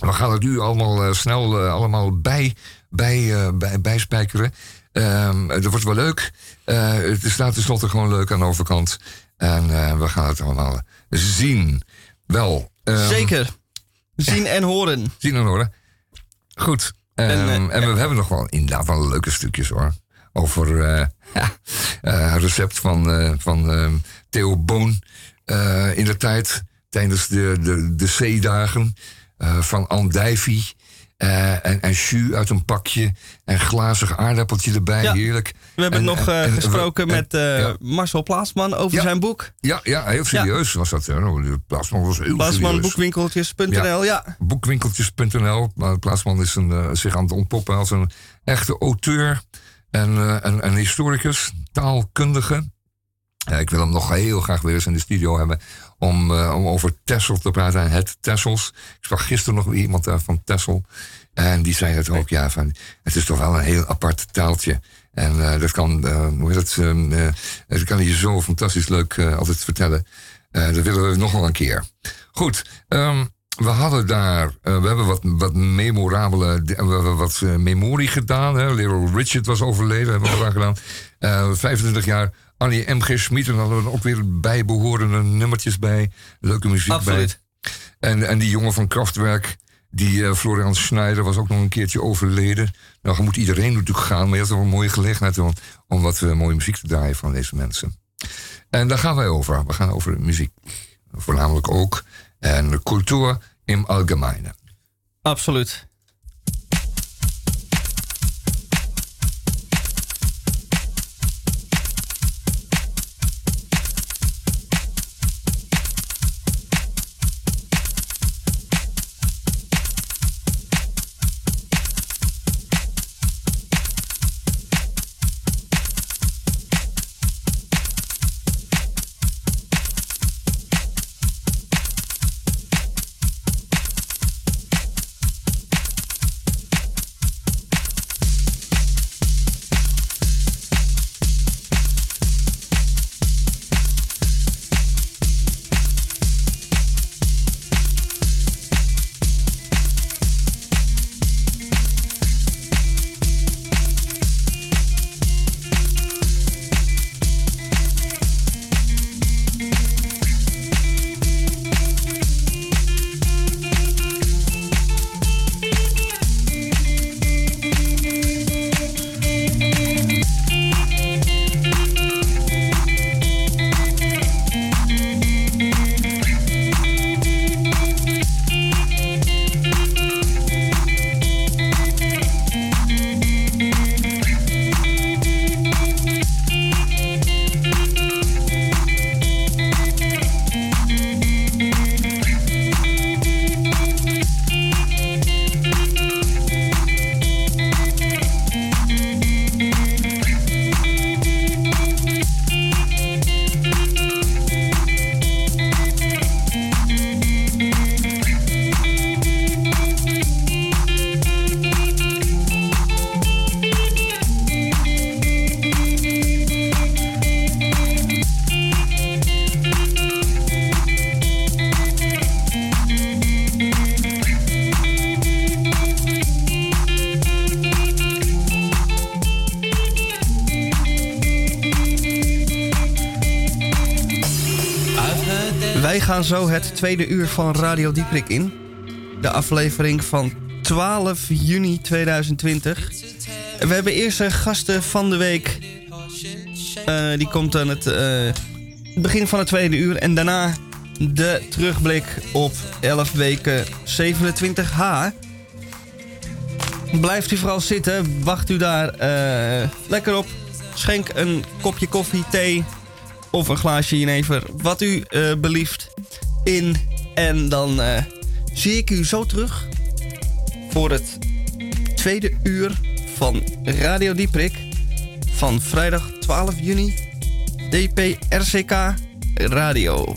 We gaan het nu allemaal eh, snel eh, allemaal bij, bij, eh, bij, bijspijkeren. Ehm, dat wordt wel leuk. Eh, het staat tenslotte gewoon leuk aan de overkant. En eh, we gaan het allemaal zien. Wel. ehm, Zeker. Zien en horen. Zien en horen. Goed. Ehm, En, En, eh, we hebben nog wel inderdaad wel leuke stukjes hoor. Over eh ja, eh, recept van, eh, van ehm, Theo Boon eh, in de tijd. Tijdens de, de, de eh, van Andijvie. Eh, en, en jus uit een pakje. En glazig aardappeltje erbij. Ja. Heerlijk. We hebben En- nog en- eh, en- gesproken en- met eh, ja. Marcel Plaatsman over Ja. zijn boek. Ja, ja, heel serieus was dat. hè. De Plaatsman was heel serieus. Plaatsmanboekwinkeltjes.nl, ja. boekwinkeltjes.nl. Maar Plaatsman is een, zich aan het ontpoppen als een echte auteur en een, een historicus, taalkundige. Ik wil hem nog heel graag weer eens in de studio hebben om, eh, om over Tessel te praten en het Tessels. Ik sprak gisteren nog iemand eh, van Tessel en die zei het ook, ja, van, het is toch wel een heel apart taaltje. En eh, dat kan, eh, hoe ehm, eh, kan je zo fantastisch leuk altijd vertellen. Dat willen we nog wel een keer. Goed, ehm, we hadden daar, we hebben wat, wat memorabele, we hebben wat memorie gedaan. Hè. Little Richard was overleden, hebben we daar gedaan. Eh 25 jaar Annie M.G. Schmid, en daar hadden we ook weer bijbehorende nummertjes bij. Leuke muziek Absoluut. bij. En, en die jongen van Kraftwerk, die eh, Florian Schneider, was ook nog een keertje overleden. Nou, moet iedereen natuurlijk gaan, maar je had wel een mooie gelegenheid om, om wat eh, mooie muziek te draaien van deze mensen. En daar gaan wij over. We gaan over muziek, voornamelijk ook. En cultuur in algemene. Absoluut. Gaan zo het tweede uur van Radio Dieprik in. De aflevering van 12 juni 2020. We hebben eerst een gasten van de week. Eh, die komt aan het eh, begin van het tweede uur. En daarna de terugblik op 11 weken 27H. Blijft u vooral zitten. Wacht u daar eh, lekker op. Schenk een kopje koffie, thee of een glaasje jenever. Wat u eh, belieft in. En dan eh, zie ik u zo terug voor het tweede uur van Radio Dieprik van vrijdag 12 juni. DPRCK Radio.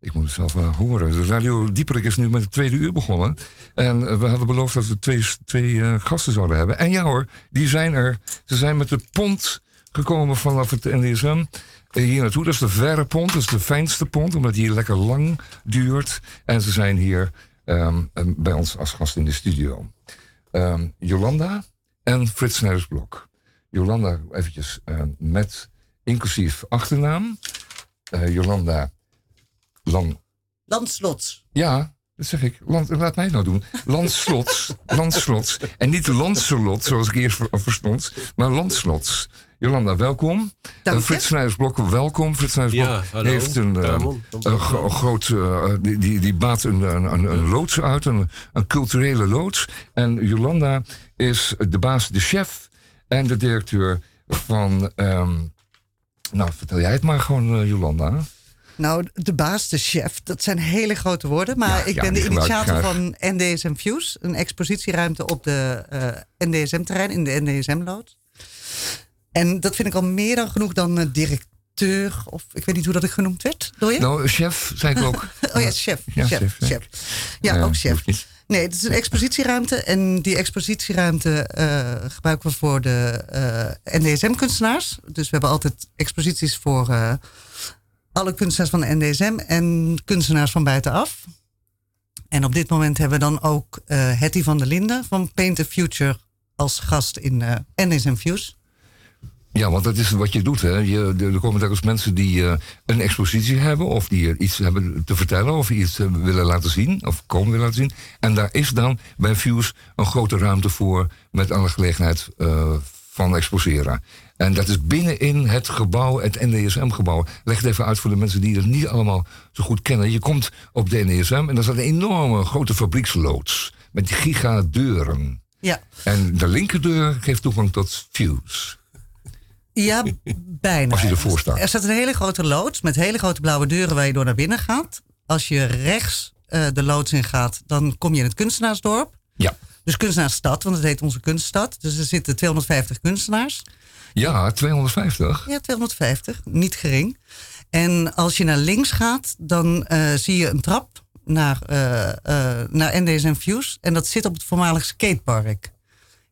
Ik moet het zelf wel horen. De Radio Dieperik is nu met het tweede uur begonnen. En eh, we hadden beloofd dat we twee, twee eh, gasten zouden hebben. En ja hoor, die zijn er. Ze zijn met de pont gekomen vanaf het NDSM eh, hier naartoe. Dat is de verre pont, dat is de fijnste pont, omdat die lekker lang duurt. En ze zijn hier ehm, eh, bij ons als gast in de studio. Ehm, Jolanda en Frits Snijdersblok. Jolanda eventjes eh, met inclusief achternaam. Eh, Jolanda Landslots. Ja, dat zeg ik. Land, laat mij het nou doen. Landslots. Landslots. En niet Lancelot, zoals ik eerst ver- verstond, maar Landslots. Jolanda, welkom. Dank Eh, je. Frits Snijdersblok, welkom. Frits Ja, hallo. heeft een, Ramon, een gro- groot... eh, die, die, die baat een, een, een, een loods uit, een, een culturele loods. En Jolanda is de baas, de chef en de directeur van... ehm, nou, vertel jij het maar gewoon, Jolanda. Nou, de baas, de chef, dat zijn hele grote woorden. Maar Ja, ik ja, ben de initiator van NDSM Fuse. Een expositieruimte op de eh, NDSM-terrein, in de NDSM-lood. En dat vind ik al meer dan genoeg dan eh, directeur. Of ik weet niet hoe dat ik genoemd werd. Door je? Nou, chef, zei ik ook. oh ja, chef. Ja, chef, chef, chef, ja. Ook chef. Nee, het is een expositieruimte. En die expositieruimte eh, gebruiken we voor de NDSM-kunstenaars. Dus we hebben altijd exposities voor alle kunstenaars van de NDSM en kunstenaars van buitenaf. En op dit moment hebben we dan ook eh Hetty van der Linden van Paint the Future als gast in eh, NDSM Fuse. Ja, want dat is wat je doet. Hè. Je, er komen telkens mensen die eh, een expositie hebben... of die iets hebben te vertellen of iets willen laten zien... of komen willen laten zien. En daar is dan bij Fuse een grote ruimte voor... met alle gelegenheid van exposeren. En dat is binnenin het gebouw, het NDSM-gebouw. Leg het even uit voor de mensen die het niet allemaal zo goed kennen. Je komt op de NDSM en daar staat een enorme grote fabrieksloods... met gigadeuren. Ja, En de linkerdeur geeft toegang tot Fuse. ja bijna. Als je ervoor staat. Er staat een hele grote loods met hele grote blauwe deuren waar je door naar binnen gaat. Als je rechts eh, de loods in gaat, dan kom je in het kunstenaarsdorp. Ja. Dus kunstenaarsstad, want het heet onze kunststad. Dus er zitten 250 kunstenaars. Ja, 250. Ja, 250, niet gering. En als je naar links gaat, dan eh, zie je een trap naar, eh eh naar NDSM Fuse. En dat zit op het voormalig skatepark.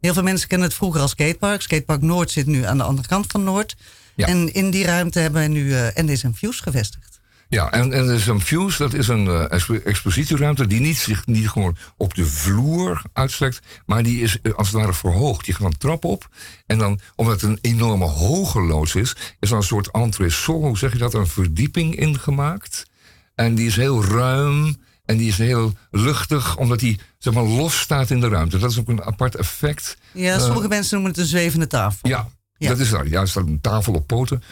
Heel veel mensen kennen het vroeger als skatepark. Skatepark Noord zit nu aan de andere kant van Noord. Ja. En in die ruimte hebben wij nu NDSM Fuse gevestigd. Ja, en, en is een Fuse, dat is een eh, expo- expositieruimte die niet, zich niet gewoon op de vloer uitstrekt, maar die is eh, als het ware verhoogd. Je gaat een trap op en dan, omdat het een enorme hoge loods is, is er een soort entresol, hoe zeg je dat, een verdieping ingemaakt. En die is heel ruim en die is heel luchtig, omdat die zeg maar, los staat in de ruimte. Dat is ook een apart effect. Ja, Eh, sommige mensen noemen het een zwevende tafel. Ja, Ja. dat is daar. Ja, er staat een tafel op poten.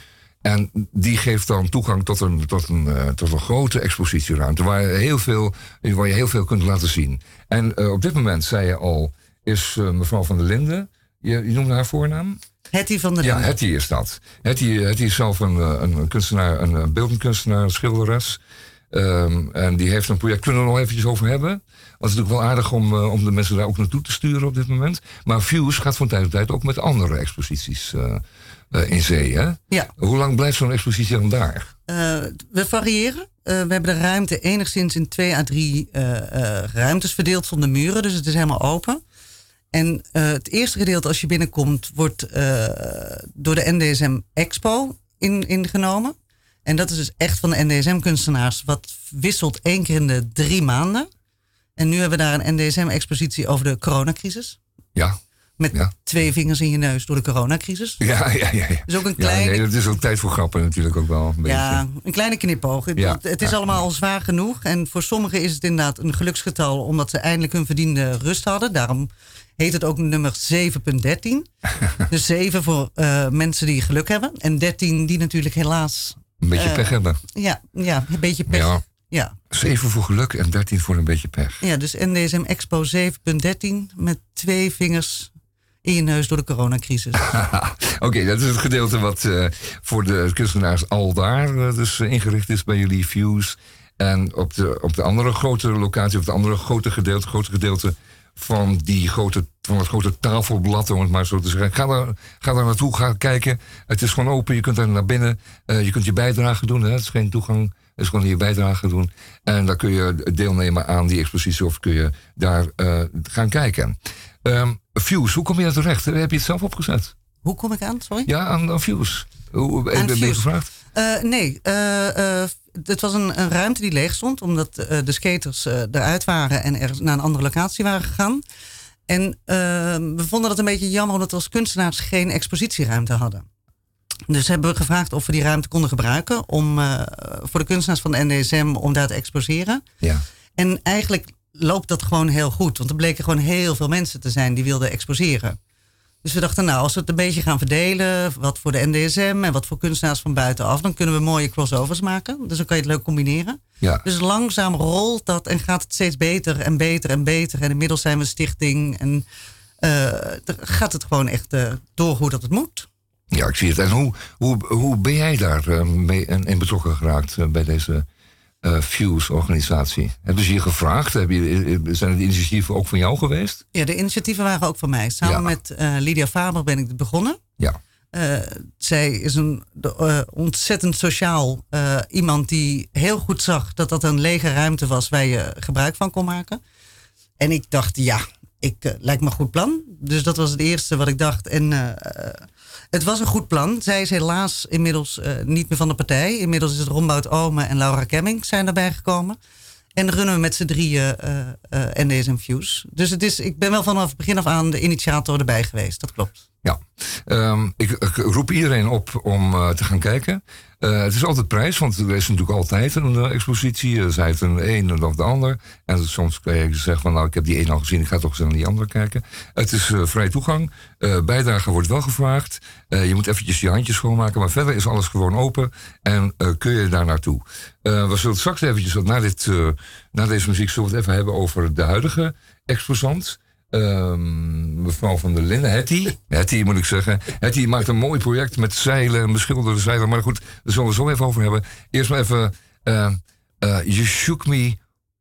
En die geeft dan toegang tot een, tot een, eh, tot een grote expositieruimte. Waar je, heel veel, waar je heel veel kunt laten zien. En eh, op dit moment, zei je al, is eh, mevrouw van der Linden. Je, je noemde haar voornaam? Hetty van der Ja, Linden. Hetty is dat. Hetty, Hetty is zelf een, een kunstenaar, een beeldend kunstenaar, een schilderes. Ehm, en die heeft een project, kunnen we er nog eventjes over hebben. Want het is natuurlijk wel aardig om, om de mensen daar ook naartoe te sturen op dit moment. Maar Fuse gaat van tijd tot tijd ook met andere exposities eh, in zee. Hè? Ja. Hoe lang blijft zo'n expositie dan daar? Eh, we variëren. Eh, we hebben de ruimte enigszins in twee à drie ruimtes verdeeld zonder muren. Dus het is helemaal open. En het eerste gedeelte als je binnenkomt wordt door de NDSM Expo in, ingenomen. En dat is dus echt van de NDSM-kunstenaars. Wat wisselt één keer in de drie maanden. En nu hebben we daar een NDSM-expositie over de coronacrisis. Ja, Met Ja. twee vingers in je neus door de coronacrisis. ja, ja. ja, ja. Dus ook een Ja, kleine nee, dat is ook tijd voor grappen natuurlijk ook wel. Een Ja, beetje. een kleine knipoog. Het- Ja, Het, is ja. allemaal al zwaar genoeg. En voor sommigen is het inderdaad een geluksgetal... omdat ze eindelijk hun verdiende rust hadden. Daarom heet het ook nummer 7.13. dus 7 voor eh, mensen die geluk hebben. En 13 die natuurlijk helaas... Een beetje eh, pech hebben. Ja, ja een beetje pech. Ja. Ja. Ja. 7 voor geluk en 13 voor een beetje pech. dus NDSM Expo 7.13 met twee vingers in je neus door de coronacrisis. Oké, dat is het gedeelte wat eh, voor de kunstenaars al daar eh, dus eh, ingericht is bij jullie Views. En op de, op de andere grote locatie, op het andere grote gedeelte, grote gedeelte van, die grote, van het grote tafelblad, om het maar zo te zeggen. Ga daar, ga daar naartoe, ga kijken. Het is gewoon open, je kunt er naar binnen. Je kunt je bijdrage doen, hè. het is geen toegang. Is gewoon je bijdrage doen. En dan kun je deelnemen aan die expositie of kun je daar eh, gaan kijken. Ehm Fuse, hoe kom je daar terecht? Heb je het zelf opgezet? Hoe kom ik aan? Sorry? Ja, aan, aan Fuse. Hoe Aan ben je gevraagd? Eh, nee, eh, eh, het was een, een ruimte die leeg stond, omdat eh, de skaters eh, eruit waren en er naar een andere locatie waren gegaan. En eh, we vonden dat een beetje jammer, omdat we als kunstenaars geen expositieruimte hadden. Dus hebben we gevraagd of we die ruimte konden gebruiken om eh, voor de kunstenaars van de NDSM om daar te exposeren. Ja. En eigenlijk loopt dat gewoon heel goed, want er bleken gewoon heel veel mensen te zijn die wilden exposeren. Dus we dachten, nou, als we het een beetje gaan verdelen, wat voor de NDSM en wat voor kunstenaars van buitenaf, dan kunnen we mooie crossovers maken. Dus dan kan je het leuk combineren. Ja. Dus langzaam rolt dat en gaat het steeds beter en beter en beter. En inmiddels zijn we een stichting en eh, gaat het gewoon echt eh, door hoe dat het moet. Ja, ik zie het. En hoe, hoe, hoe ben jij daar eh, mee in, betrokken geraakt eh, bij deze eh Fuse-organisatie? Hebben ze je gevraagd? Heb je, zijn het initiatieven ook van jou geweest? Ja, de initiatieven waren ook van mij. Samen Ja. met Lydia Faber ben ik begonnen. Ja. Zij is een de, ontzettend sociaal iemand die heel goed zag dat dat een lege ruimte was waar je gebruik van kon maken. En ik dacht, ja, ik, lijkt me een goed plan. Dus dat was het eerste wat ik dacht. En het was een goed plan. Zij is helaas inmiddels eh, niet meer van de partij. Inmiddels is het Rombout Ome en Laura Kemming zijn erbij gekomen. En runnen we met z'n drieën eh NDSM Fuse. Dus het is, ik ben wel vanaf begin af aan de initiator erbij geweest. Dat klopt. Ja, Ehm, ik, roep iedereen op om eh, te gaan kijken. Eh, het is altijd prijs, want er is natuurlijk altijd een eh, expositie. Er zij het een een of de ander. En soms kan je zeggen van nou, ik heb die een al gezien, ik ga toch eens naar die andere kijken. Het is vrij toegang. Bijdrage wordt wel gevraagd. Je moet eventjes je handjes schoonmaken, maar verder is alles gewoon open. En kun je daar naartoe. We zullen straks eventjes, na, dit, na deze muziek, zullen we het even hebben over de huidige exposant. Ehm, mevrouw van der Linden, Hetty. Hetty moet ik zeggen. Hetty maakt een mooi project met zeilen en beschilderde zeilen. Maar goed, daar zullen we zo even over hebben. Eerst maar even. eh, you shook me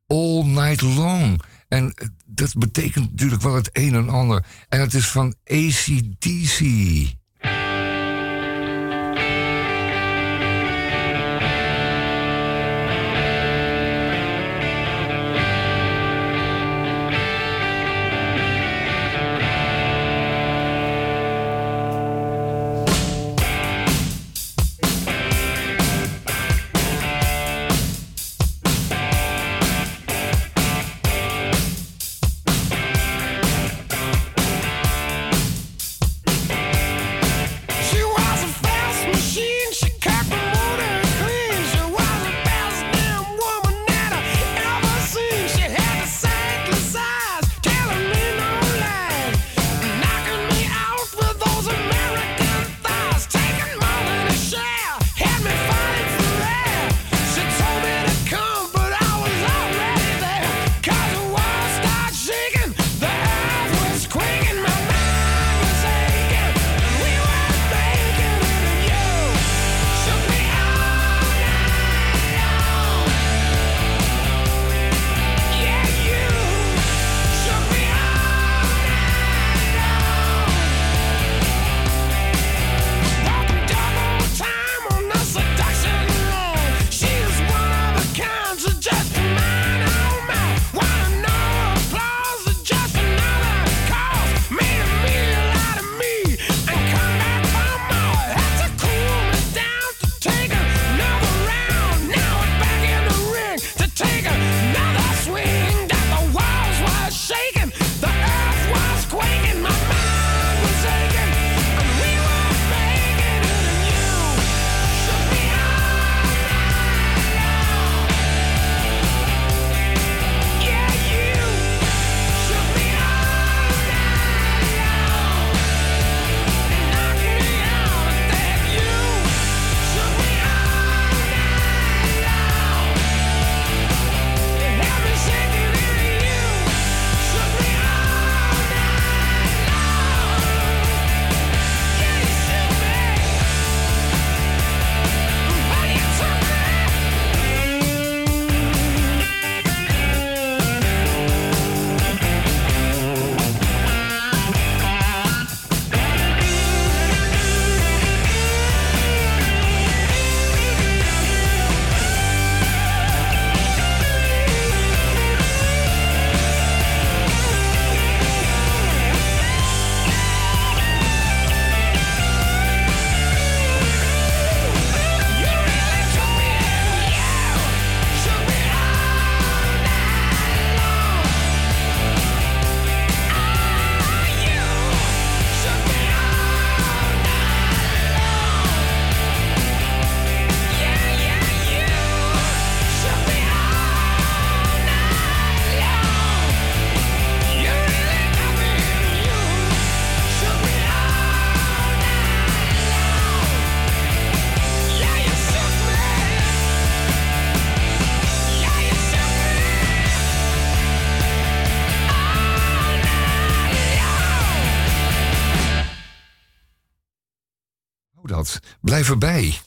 all night long. En eh, dat betekent natuurlijk wel het een en ander. En het is van ACDC. Blijf erbij.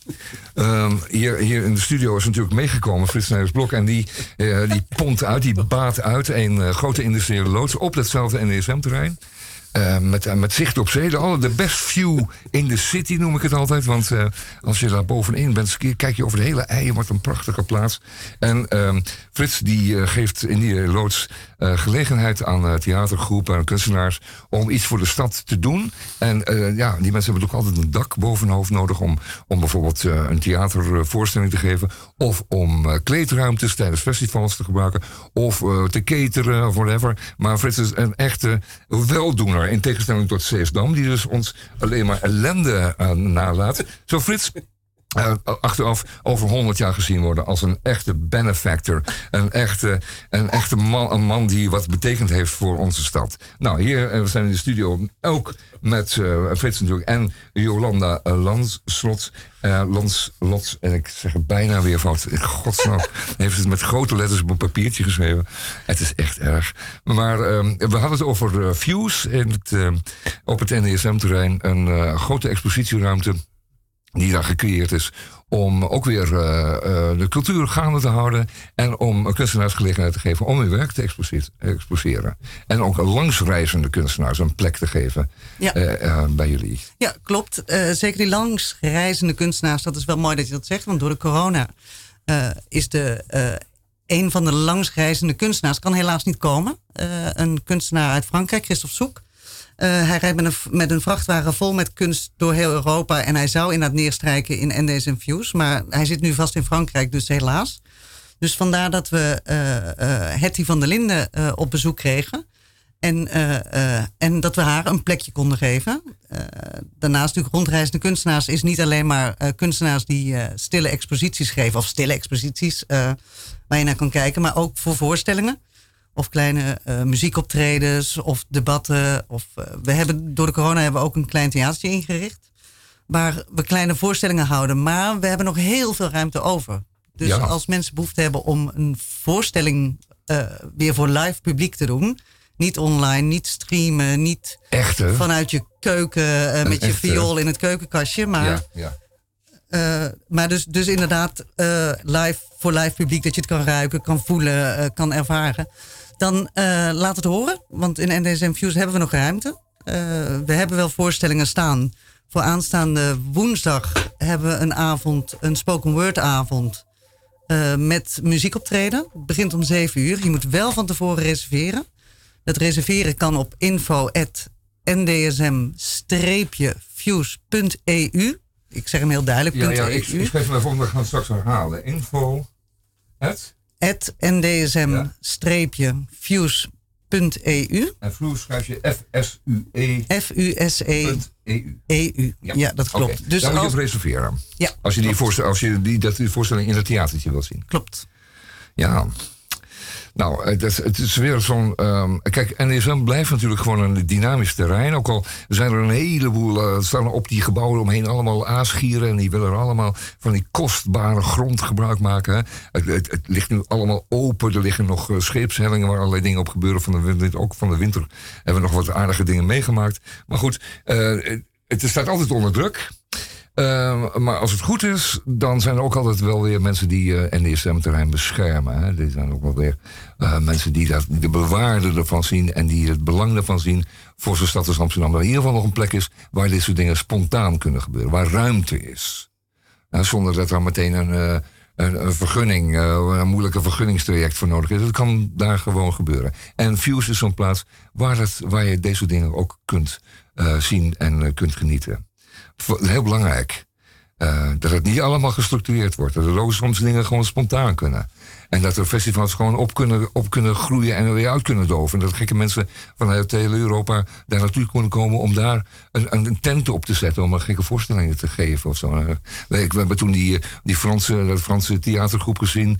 Ehm, hier, hier in de studio is natuurlijk meegekomen Frits Nijers-Blok. En die, eh, die pont uit, die baat uit een eh, grote industriële loods op datzelfde NESM-terrein. Eh, met, eh, met zicht op zee. De, de best view in the city noem ik het altijd. Want als je daar bovenin bent, kijk je over de hele ei. Wat een prachtige plaats. En ehm, Frits die geeft in die loods eh, gelegenheid aan eh, theatergroepen en kunstenaars om iets voor de stad te doen. En eh, ja, die mensen hebben ook altijd een dak boven hun hoofd nodig om, om bijvoorbeeld een theatervoorstelling te geven. Of om kleedruimtes tijdens festivals te gebruiken. Of te cateren of whatever. Maar Frits is een echte weldoener. In tegenstelling tot Zeesdam, die dus ons alleen maar ellende nalaat. Zo Frits eh, achteraf over 100 jaar gezien worden als een echte benefactor. Een echte, een echte man, een man die wat betekend heeft voor onze stad. Nou, hier eh, we zijn in de studio ook met eh, Frits natuurlijk en Jolanda uh, Landslot. Landslot, en ik zeg het bijna weer fout. Godsnaam heeft het met grote letters op een papiertje geschreven. Het is echt erg. Maar eh, we hadden het over Fuse in het, op het NDSM-terrein. Een grote expositieruimte die daar gecreëerd is om ook weer eh, eh, de cultuur gaande te houden en om kunstenaars gelegenheid te geven om hun werk te exposeren. En ook langsreizende kunstenaars een plek te geven Ja. eh, bij jullie. Ja, klopt. Zeker die langsreizende kunstenaars, dat is wel mooi dat je dat zegt. Want door de corona is de, een van de langsreizende kunstenaars, kan helaas niet komen. Een kunstenaar uit Frankrijk, Christophe Soek. Eh, hij rijdt met een, vrachtwagen vol met kunst door heel Europa. En hij zou inderdaad neerstrijken in ND's en Views. Maar hij zit nu vast in Frankrijk, dus helaas. Dus vandaar dat we eh Hetty van der Linden op bezoek kregen. En, en dat we haar een plekje konden geven. Daarnaast natuurlijk rondreizende kunstenaars is niet alleen maar kunstenaars die stille exposities geven. Of stille exposities waar je naar kan kijken. Maar ook voor voorstellingen. Of kleine eh, muziekoptredens of debatten. Of, eh, we hebben, door de corona hebben we ook een klein theatertje ingericht. Waar we kleine voorstellingen houden. Maar we hebben nog heel veel ruimte over. Dus Ja. als mensen behoefte hebben om een voorstelling eh, weer voor live publiek te doen. Niet online, niet streamen, niet Echte. vanuit je keuken met je viool in het keukenkastje. Maar, ja, ja. maar dus, dus inderdaad live, voor live publiek dat je het kan ruiken, kan voelen, kan ervaren. Dan eh, laat het horen, want in NDSM Views hebben we nog ruimte. Eh, we hebben wel voorstellingen staan. Voor aanstaande woensdag hebben we een avond, een spoken word avond. eh, met muziekoptreden. Het begint om 7 uur. Je moet wel van tevoren reserveren. Dat reserveren kan op info.ndsm-fuse.eu. Ik zeg hem heel duidelijk. Ja, ja, .eu. ik, ik schrijf hem even we gaan straks herhalen. Info. Het. At ndsm-fuse.eu. En vloer schrijf je F-S-U-E. F-U-S-E-EU. EU. Ja. dat klopt. Dus dan moet je even reserveren. Ja, Als je, die als je die, dat, die voorstelling in het theatertje wil zien. Klopt. Ja. Nou, het, is- weer zo'n. ehm, kijk, NSM blijft natuurlijk gewoon een dynamisch terrein. Ook al zijn er een heleboel. eh, staan op die gebouwen omheen allemaal aasgieren. En die willen er allemaal van die kostbare grond gebruik maken. Hè. Het, ligt nu allemaal open. Er liggen nog eh, scheepshellingen waar allerlei dingen op gebeuren. Van de, ook van de winter hebben we nog wat aardige dingen meegemaakt. Maar goed, eh, het staat altijd onder druk. Uh, maar als het goed is, dan zijn er ook altijd wel weer mensen die uh, NDSM-terrein beschermen. Hè. Er zijn ook wel weer uh, mensen die de bewaarde ervan zien en die het belang ervan zien voor zo'n stad als Amsterdam. Dat in ieder geval nog een plek is waar dit soort dingen spontaan kunnen gebeuren, waar ruimte is. Uh, zonder dat er meteen een, uh, een, een vergunning, een moeilijke vergunningstraject voor nodig is. Dat kan daar gewoon gebeuren. En Fuse is zo'n plaats waar, het, waar je deze dingen ook kunt zien en kunt genieten heel belangrijk. Uh, dat het niet allemaal gestructureerd wordt. Dat er ook soms dingen gewoon spontaan kunnen. En dat er festivals gewoon op kunnen, op kunnen groeien en er weer uit kunnen doven. En dat gekke mensen vanuit heel Europa daar naartoe kunnen komen om daar een, een tent op te zetten. Om een gekke voorstellingen te geven of zo. We, we hebben toen die, die Franse, dat Franse theatergroep gezien.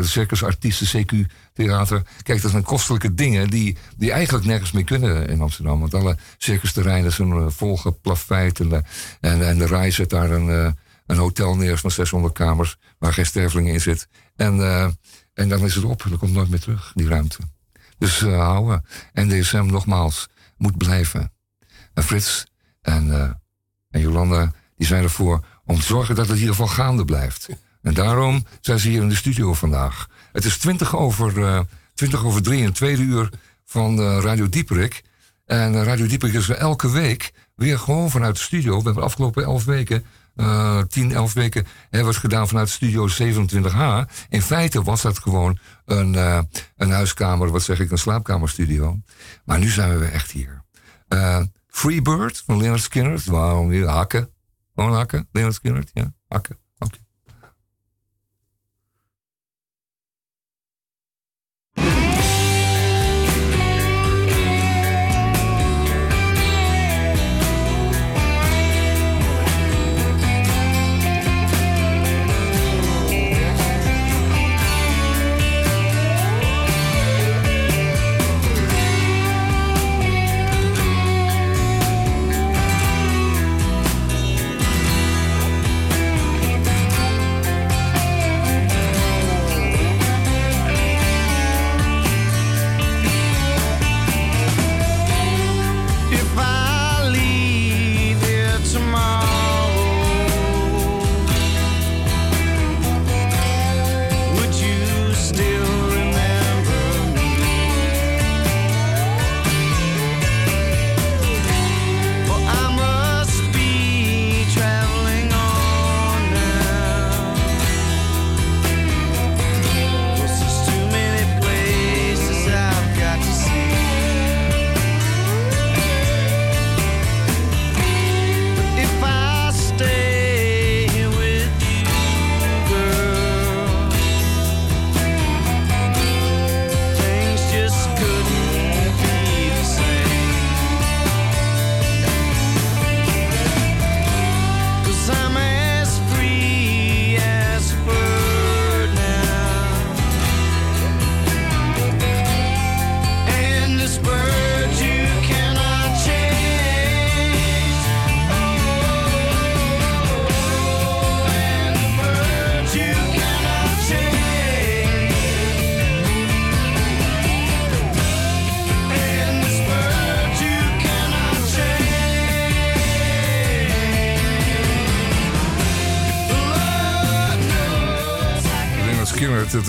Circusartiesten, CQ theater. Kijk, dat zijn kostelijke dingen die, die eigenlijk nergens meer kunnen in Amsterdam. Want alle circusterreinen zijn volgeplaveid. En de, en, de RAI zet daar een, een hotel neer van 600 kamers waar geen sterveling in zit. En, uh, en dan is het op. Dat komt nooit meer terug, die ruimte. Dus uh, houden. En DSM nogmaals moet blijven. En Frits en en Jolanda, die zijn ervoor om te zorgen dat het in ieder geval gaande blijft. En daarom zijn ze hier in de studio vandaag. Het is 20 over, eh 20 over 3 en tweede uur van eh, Radio Dieperik. En eh, Radio Dieperik is er elke week weer gewoon vanuit de studio. We hebben de afgelopen 11 weken, eh 10, 11 weken, we het gedaan vanuit studio 27H. In feite was dat gewoon een, eh, een huiskamer, wat zeg ik, een slaapkamerstudio. Maar nu zijn we echt hier. Eh Freebird van Leonard Skinner. Waarom niet? Hakken. Gewoon hakken. Leonard Skinner, ja. Hakken.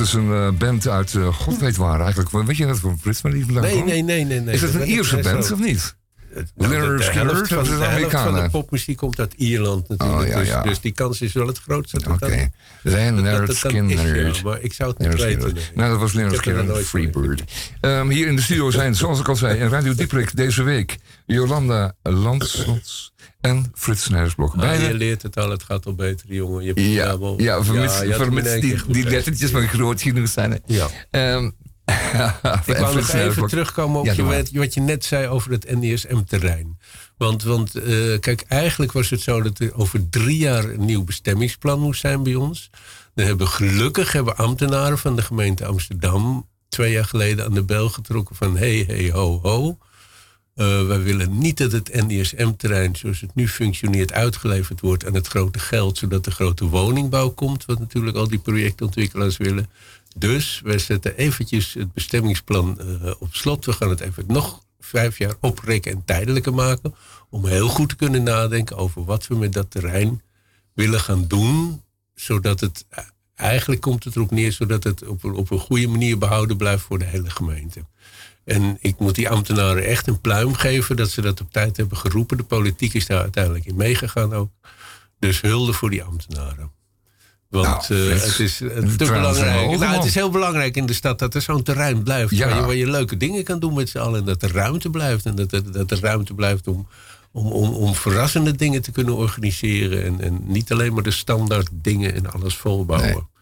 Is een eh, band uit eh, god weet waar eigenlijk. Weet je dat van Brits, maar niet Nee, nee, nee, nee. Is Dat een Ierse band of niet? Helft van, dat is de helft van de Amerikanen. popmuziek komt uit Ierland natuurlijk. Oh, dus, dus die kans is wel het grootste. Oké. het Skinner. ja, maar ik zou het niet weten. Nou, dat was nooit van Freebird. Ehm, hier in de studio zijn, zoals ik al zei, in Radio Dieprik deze week... Jolanda Landslots en Frits Snijdersblok. Maar je leert het al, het gaat al beter, jongen. Je hebt Ja, ja, vermits, in één die, die lettertjes maar groot genoeg zijn. Ja. Ehm, Ik wou nog even terugkomen op Ja, je, wat, wat je net zei over het NDSM-terrein. Want, want eh, kijk, eigenlijk was het zo dat er over drie jaar een nieuw bestemmingsplan moest zijn bij ons. Dan hebben gelukkig hebben ambtenaren van de gemeente Amsterdam twee jaar geleden aan de bel getrokken van hey, hey, ho, ho. Eh, wij willen niet dat het NDSM-terrein zoals het nu functioneert uitgeleverd wordt aan het grote geld, zodat de grote woningbouw komt, wat natuurlijk al die projectontwikkelaars willen. Dus wij zetten eventjes het bestemmingsplan eh, op slot. We gaan het even nog vijf jaar oprekken en tijdelijker maken. Om heel goed te kunnen nadenken over wat we met dat terrein willen gaan doen. Zodat het, eh, eigenlijk komt het erop neer, zodat het op, op een goede manier behouden blijft voor de hele gemeente. En ik moet die ambtenaren echt een pluim geven dat ze dat op tijd hebben geroepen. De politiek is daar uiteindelijk in meegegaan ook. Dus hulde voor die ambtenaren. Want Nou, eh, het is, te zijn belangrijk. Nou, het is heel belangrijk in de stad dat er zo'n terrein blijft. Ja. Waar, je, waar je leuke dingen kan doen met z'n allen. En dat er ruimte blijft. En dat er, dat er ruimte blijft om, om, om, om verrassende dingen te kunnen organiseren. En, en niet alleen maar de standaard dingen en alles volbouwen. Nee.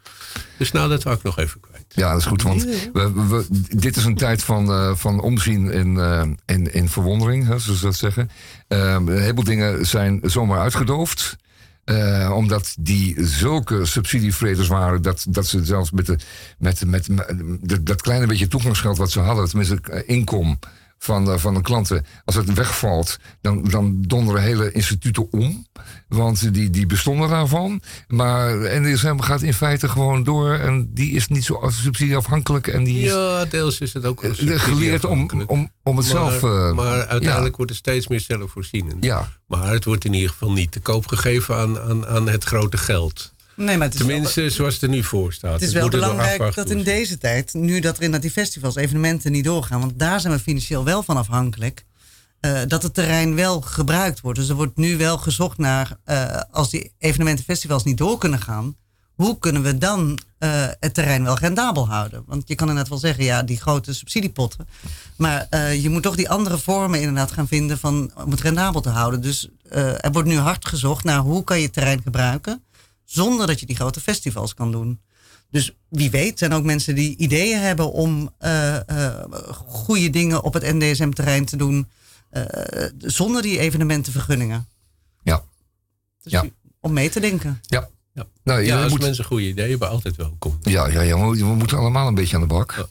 Dus nou, dat wou ik nog even kwijt. Ja, dat is goed, want we, we- we- dit is een tijd van, eh, van omzien in, eh, in, in verwondering, hè, zoals ze dat zeggen. Eh, een heleboel dingen zijn zomaar uitgedoofd. eh, omdat die zulke subsidievreters waren dat, dat ze zelfs met, de, met, met, met dat kleine beetje toegangsgeld wat ze hadden, tenminste eh, inkom van, de, van de klanten. Als het wegvalt, dan, dan donderen hele instituten om. Want die, die bestonden daarvan. Maar NDSM gaat in feite gewoon door. En die is niet zo subsidieafhankelijk. En die is Ja, deels is het ook eh, geleerd om, om, om het zelf... maar, eh, maar uiteindelijk ja. wordt het steeds meer zelfvoorzienend. Ja, Maar het wordt in ieder geval niet te koop gegeven aan, aan, aan het grote geld. Nee, maar wel- Tenminste, zoals het er nu voor staat. Het is wel belangrijk dat in deze tijd, nu dat er inderdaad die festivals, evenementen niet doorgaan, want daar zijn we financieel wel van afhankelijk, eh, dat het terrein wel gebruikt wordt. Dus er wordt nu wel gezocht naar, eh, als die evenementen, festivals niet door kunnen gaan, hoe kunnen we dan eh, het terrein wel rendabel houden? Want je kan inderdaad wel zeggen, ja, die grote subsidiepotten. Maar je moet toch die andere vormen inderdaad gaan vinden van, om het rendabel te houden. Dus er wordt nu hard gezocht naar hoe kan je het terrein gebruiken zonder dat je die grote festivals kan doen. Dus wie weet zijn ook mensen die ideeën hebben om eh, eh, goede dingen op het NDSM-terrein te doen. eh, zonder die evenementenvergunningen. ja, Dus Ja. Om mee te denken. ja. Ja. Nou, je Ja, als moet, mensen goede ideeën hebben, altijd welkom. ja, ja, ja, we, we moeten allemaal een beetje aan de bak.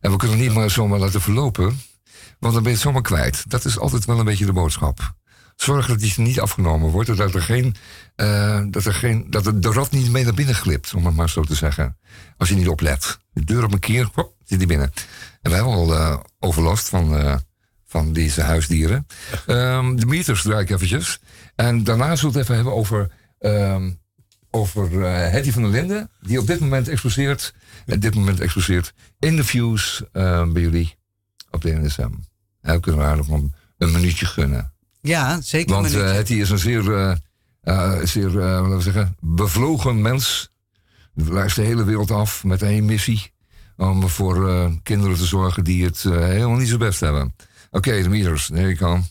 En we kunnen het niet maar zomaar laten verlopen. Want dan ben je het zomaar kwijt. Dat is altijd wel een beetje de boodschap. Zorg dat die niet afgenomen wordt. Dat er geen, eh, dat er geen, dat de, de rat niet mee naar binnen glipt, om het maar zo te zeggen. Als je niet oplet. De deur op een keer, hop, zit die binnen. En wij hebben al eh, overlast van, eh, van deze huisdieren. Ehm, de meters draai ik eventjes. En daarna zullen we het even hebben over, ehm, over Hetty van der Linden. Die op dit moment exposeert. En dit moment exposeert in de views eh, bij jullie op de NSM. We kunnen haar nog een, een minuutje gunnen. Ja, zeker. Want Hetty is een zeer, eh, zeer laten we zeggen, bevlogen mens. Reist de hele wereld af met één missie. Om voor kinderen te zorgen die het helemaal niet zo best hebben. Oké, de meters, there you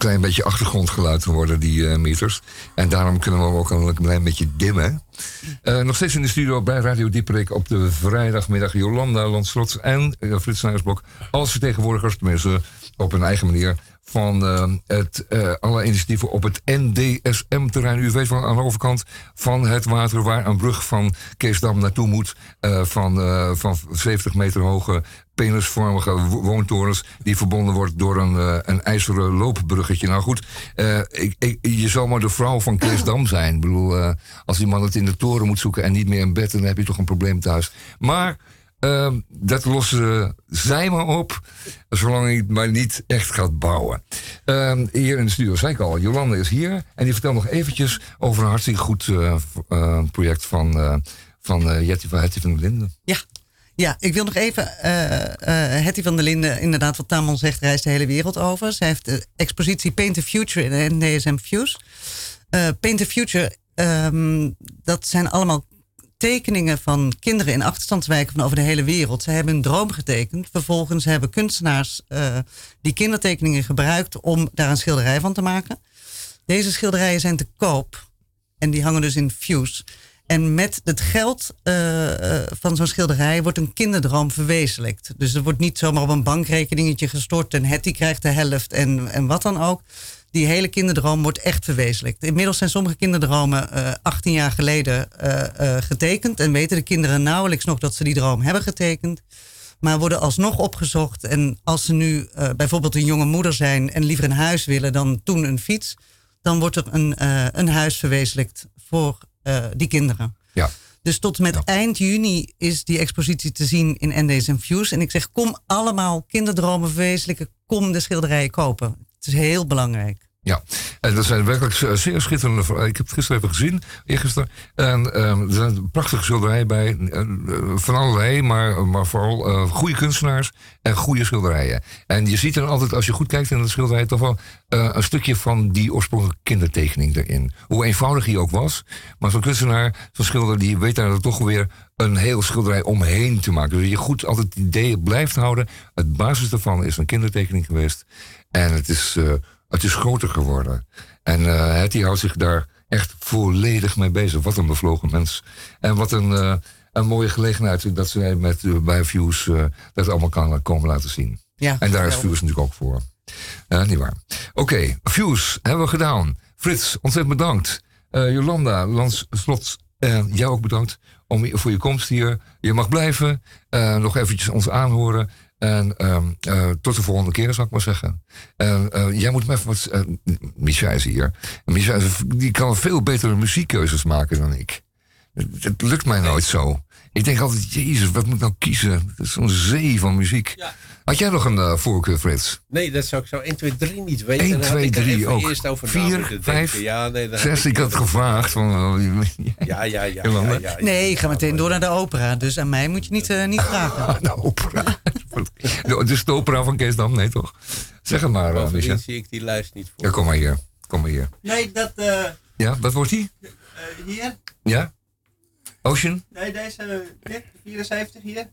klein beetje achtergrondgeluid geworden, die eh, meters. En daarom kunnen we hem ook een klein beetje dimmen. Eh, nog steeds in de studio bij Radio Dieperik op de vrijdagmiddag. Jolanda Landslot en uh, Frits Nuisblok als vertegenwoordigers, tenminste op hun eigen manier, van eh, het, eh, alle initiatieven op het NDSM-terrein. U weet wel aan de overkant van het water waar een brug van Keesdam naartoe moet. eh, van, van 70 meter hoge penisvormige wo- woontorens die verbonden wordt door een, een ijzeren loopbruggetje. Nou goed, ik, je zal maar de vrouw van Keesdam zijn. Ik bedoel, als die man het in de toren moet zoeken en niet meer in bed, dan heb je toch een probleem thuis. Maar ehm, dat lossen zij maar op, zolang het maar niet echt gaat bouwen. Ehm, hier in de studio zei ik al, Jolande is hier en die vertelt nog eventjes over een hartstikke goed eh, eh, project van, eh van Jetty van Hetty van der Linden. Ja. Ja, ik wil nog even. Hetty van der Linden, inderdaad, wat Tamon zegt, reist de hele wereld over. Zij heeft de expositie Paint the Future in Fuse. Eh, Paint the Future, ehm, dat zijn allemaal tekeningen van kinderen in achterstandswijken van over de hele wereld. Ze hebben een droom getekend. Vervolgens hebben kunstenaars eh, die kindertekeningen gebruikt om daar een schilderij van te maken. Deze schilderijen zijn te koop en die hangen dus in Fuse. En met het geld eh, eh, van zo'n schilderij wordt een kinderdroom verwezenlijkt. Dus er wordt niet zomaar op een bankrekeningetje gestort en Hetty krijgt de helft en, en wat dan ook. Die hele kinderdroom wordt echt verwezenlijkt. Inmiddels zijn sommige kinderdromen eh 18 jaar geleden eh, eh, getekend. En weten de kinderen nauwelijks nog dat ze die droom hebben getekend. Maar worden alsnog opgezocht. En als ze nu eh, bijvoorbeeld een jonge moeder zijn en liever een huis willen dan toen een fiets. Dan wordt er een, eh, een huis verwezenlijkt voor eh, die kinderen. Ja. Dus tot met eind juni is die expositie te zien in ND's Views. En ik zeg, kom allemaal kinderdromen verwezenlijken. Kom de schilderijen kopen. Het is heel belangrijk. Ja, en dat zijn werkelijk zeer schitterende Ik heb het gisteren even gezien, eergisteren. En ehm, er zijn prachtige schilderijen bij, eh, van allerlei, maar, maar vooral eh, goede kunstenaars en goede schilderijen. En je ziet dan altijd, als je goed kijkt in de schilderij, toch wel eh, een stukje van die oorspronkelijke kindertekening erin. Hoe eenvoudig die ook was, maar zo'n kunstenaar, zo'n schilder, die weet daar toch weer een heel schilderij omheen te maken. Dus je goed altijd het idee blijft houden. Het basis daarvan is een kindertekening geweest. En het is, eh, het is groter geworden. En eh Hetty houdt zich daar echt volledig mee bezig. Wat een bevlogen mens. En wat een, eh, een mooie gelegenheid dat zij met, eh, bij Views dat allemaal kan komen laten zien. Ja, En daar is. Views natuurlijk ook voor. Niet waar. Oké, Views hebben we gedaan. Frits, ontzettend bedankt. Jolanda, Lans Slot, jij ook bedankt om, voor je komst hier. Je mag blijven, nog eventjes ons aanhoren. En ehm, eh, tot de volgende keer, zou ik maar zeggen. En eh, jij moet me even wat... eh, Micha is hier. Micha is- die kan veel betere muziekkeuzes maken dan ik. Het, het lukt mij nooit zo. Ik denk altijd, jezus, wat moet ik nou kiezen? Het is zo'n zee van muziek. Had jij nog een eh, voorkeur, Frits? Nee, dat zou ik zo 1, 2, 3 niet weten. 1, Dan had 2, ik er 3 even ook. Eerst over na 4, moeten 5, denken. Ja, nee, dan heb 6. Ik had gevraagd. Van, Ja, ja, ja. ja, ja, ja. Nee, ik ga meteen door naar de opera. Dus aan mij moet je niet, niet vragen. de opera. Dus de opera van Kees Dam, nee toch? Zeg het maar, uh, Bovendien Micha. zie ik die lijst niet voor. Ja, kom maar hier. Kom maar hier. Nee, dat eh, Ja, wat wordt die? hier. Ja? Ocean? Nee, deze dit, 74 hier.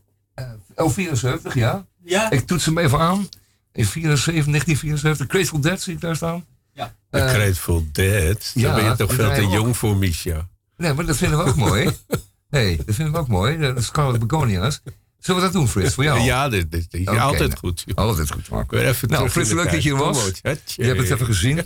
Oh, 74, ja. Ja. Ik toets hem even aan. In 74, 1974. Grateful Dead zie ik daar staan. Ja. The Eh, Grateful Dead. ja, Dan ben je toch veel te jong voor Misha. Nee, maar dat vinden we ook mooi. Nee, dat vinden we ook mooi. De Scarlet Begonias. Zullen we dat doen, Frits, voor jou? Ja, dit, dit, altijd nou, goed. joh. Altijd goed, Marco. Even Nou, Frits, leuk dat je er was. Je hebt het even gezien.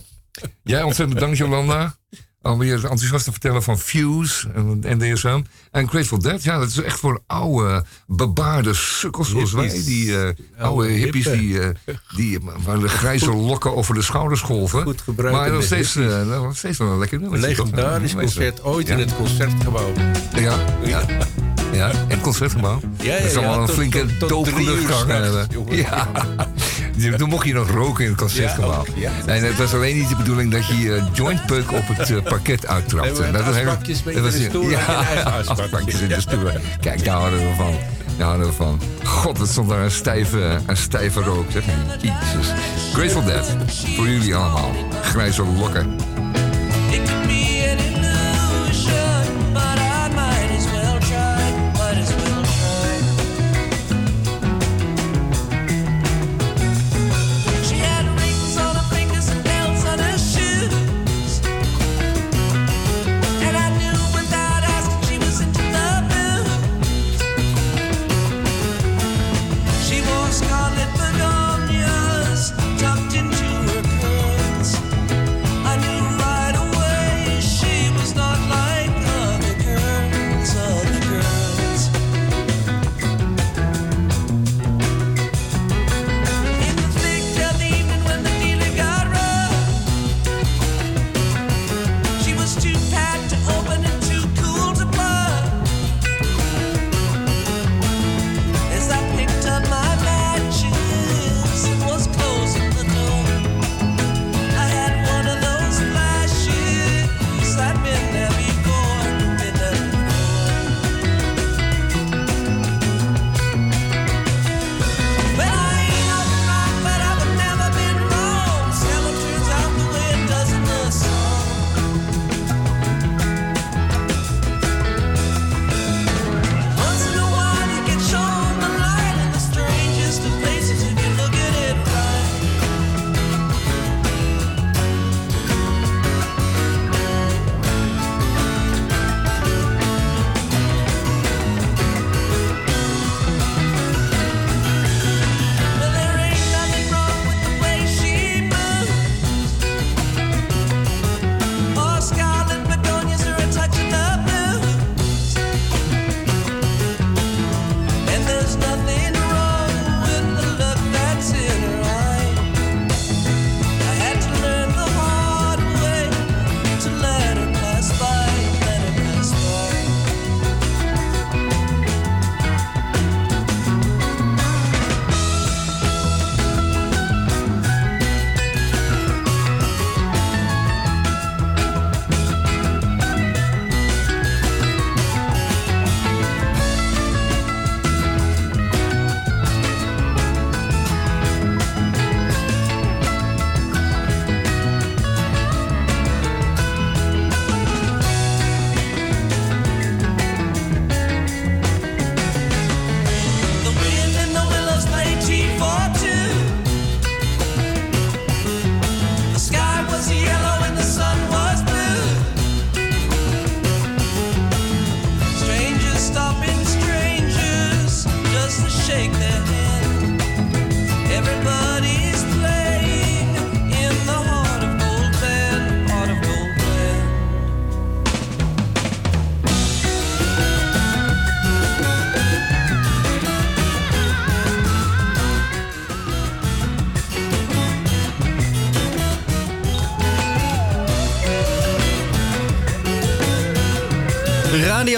Jij ontzettend bedankt, Jolanda. Om weer enthousiast te vertellen van Fuse en NDSM. En Grateful Dead, ja, dat is echt voor oude, bebaarde sukkels zoals wij. Die eh, oude hippies die, eh, die waar de grijze lokken over de schouders golven. Goed Maar nog steeds, eh, nog steeds wel een lekker Een nummer. legendarisch concert ooit in het concertgebouw. Ja, ja. Ja, in het concertgebouw. Ja, ja, dat zal wel een tot- flinke s'nachts, hebben. jongen. Ja. Toen mocht je nog roken in het concertgebouw. Ja, ook, ja. En het was alleen niet de bedoeling dat je eh, jointpeuk op het eh, parket uittrapte. Nee, dat was mee dat in was- de stoel, had je een eigen asbak. asbakjes in de stoel. Kijk, daar houden we van. Daar houden we van. God, het stond daar een stijve, een stijve rook. Zeg. Jezus. Grateful Dead. Voor jullie allemaal. Grijze lokken.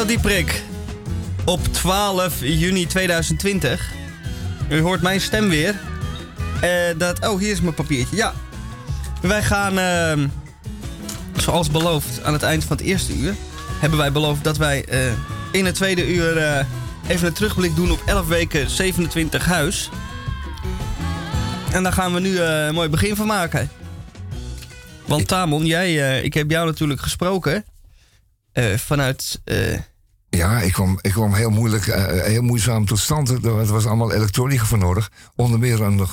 Radio Dieprik op 12 juni 2020. U hoort mijn stem weer. Eh, dat, oh, hier is mijn papiertje. Ja. Wij gaan, ehm, zoals beloofd, aan het eind van het eerste uur... hebben wij beloofd dat wij eh, in het tweede uur eh, even een terugblik doen op 11 weken 27 huis. En daar gaan we nu een mooi begin van maken. Want Tamon, jij, ik heb jou natuurlijk gesproken vanuit... eh, Ja, ik kwam, ik kwam heel moeilijk, eh, heel moeizaam tot stand. Er was allemaal elektronica voor nodig. Onder meer een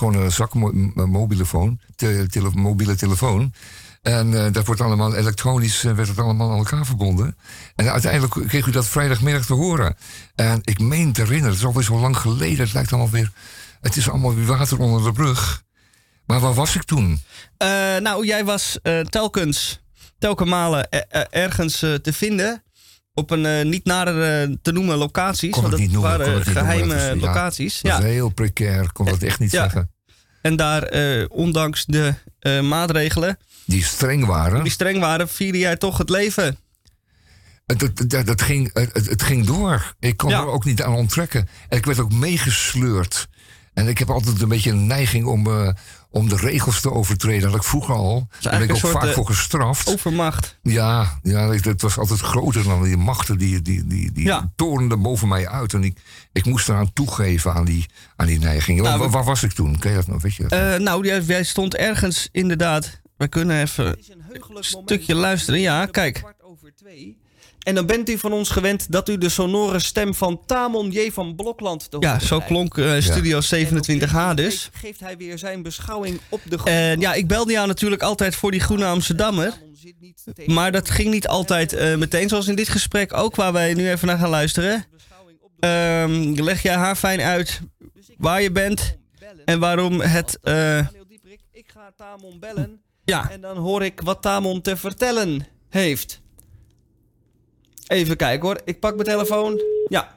tele, mobiele telefoon. En eh, dat wordt allemaal elektronisch, eh, werd het allemaal aan elkaar verbonden. En uiteindelijk kreeg u dat vrijdagmiddag te horen. En ik meen te herinneren, het is alweer zo lang geleden. Het lijkt allemaal weer, het is allemaal weer water onder de brug. Maar waar was ik toen? Eh, nou, jij was eh, telkens, telkens malen eh, eh, ergens eh, te vinden. Op een eh, niet nader eh, te noemen locaties. Kon want dat noemen, waren noemen, geheime ja, locaties. Ja. heel precair, kon dat echt niet Ja. zeggen. En daar, eh, ondanks de maatregelen Die streng waren. die streng waren, vierde jij toch het leven. Dat, dat ging, het, het ging door. Ik kon Ja. er ook niet aan onttrekken. En ik werd ook meegesleurd. En ik heb altijd een beetje een neiging om, om de regels te overtreden. Dat had ik vroeger al. Daar ben ik ook vaak eh, voor gestraft. Overmacht. Ja, ja ik- het was altijd groter dan die machten. Die, die, die, die Ja. torenden boven mij uit. En ik, ik moest eraan toegeven aan die, aan die neigingen. Nou, waar, was ik toen? Ken je dat nog? Weet je dat? Eh, nou, jij, jij stond ergens inderdaad. We kunnen even een stukje luisteren. Ja, kijk. En dan bent u van ons gewend dat u de sonore stem van Tamon J. van Blokland te Ja, zo klonk, eh, Studio 27H dus. Geeft hij weer zijn beschouwing op de En ja, ik belde jou natuurlijk altijd voor die Groene Amsterdammer. Maar dat ging niet altijd eh, meteen, zoals in dit gesprek ook, waar wij nu even naar gaan luisteren. Ehm, leg jij haar fijn uit waar je bent en waarom het... eh, Ik ga Tamon bellen. Ja. En dan hoor ik wat Tamon te vertellen heeft. Even kijken hoor. Ik pak mijn telefoon. Ja.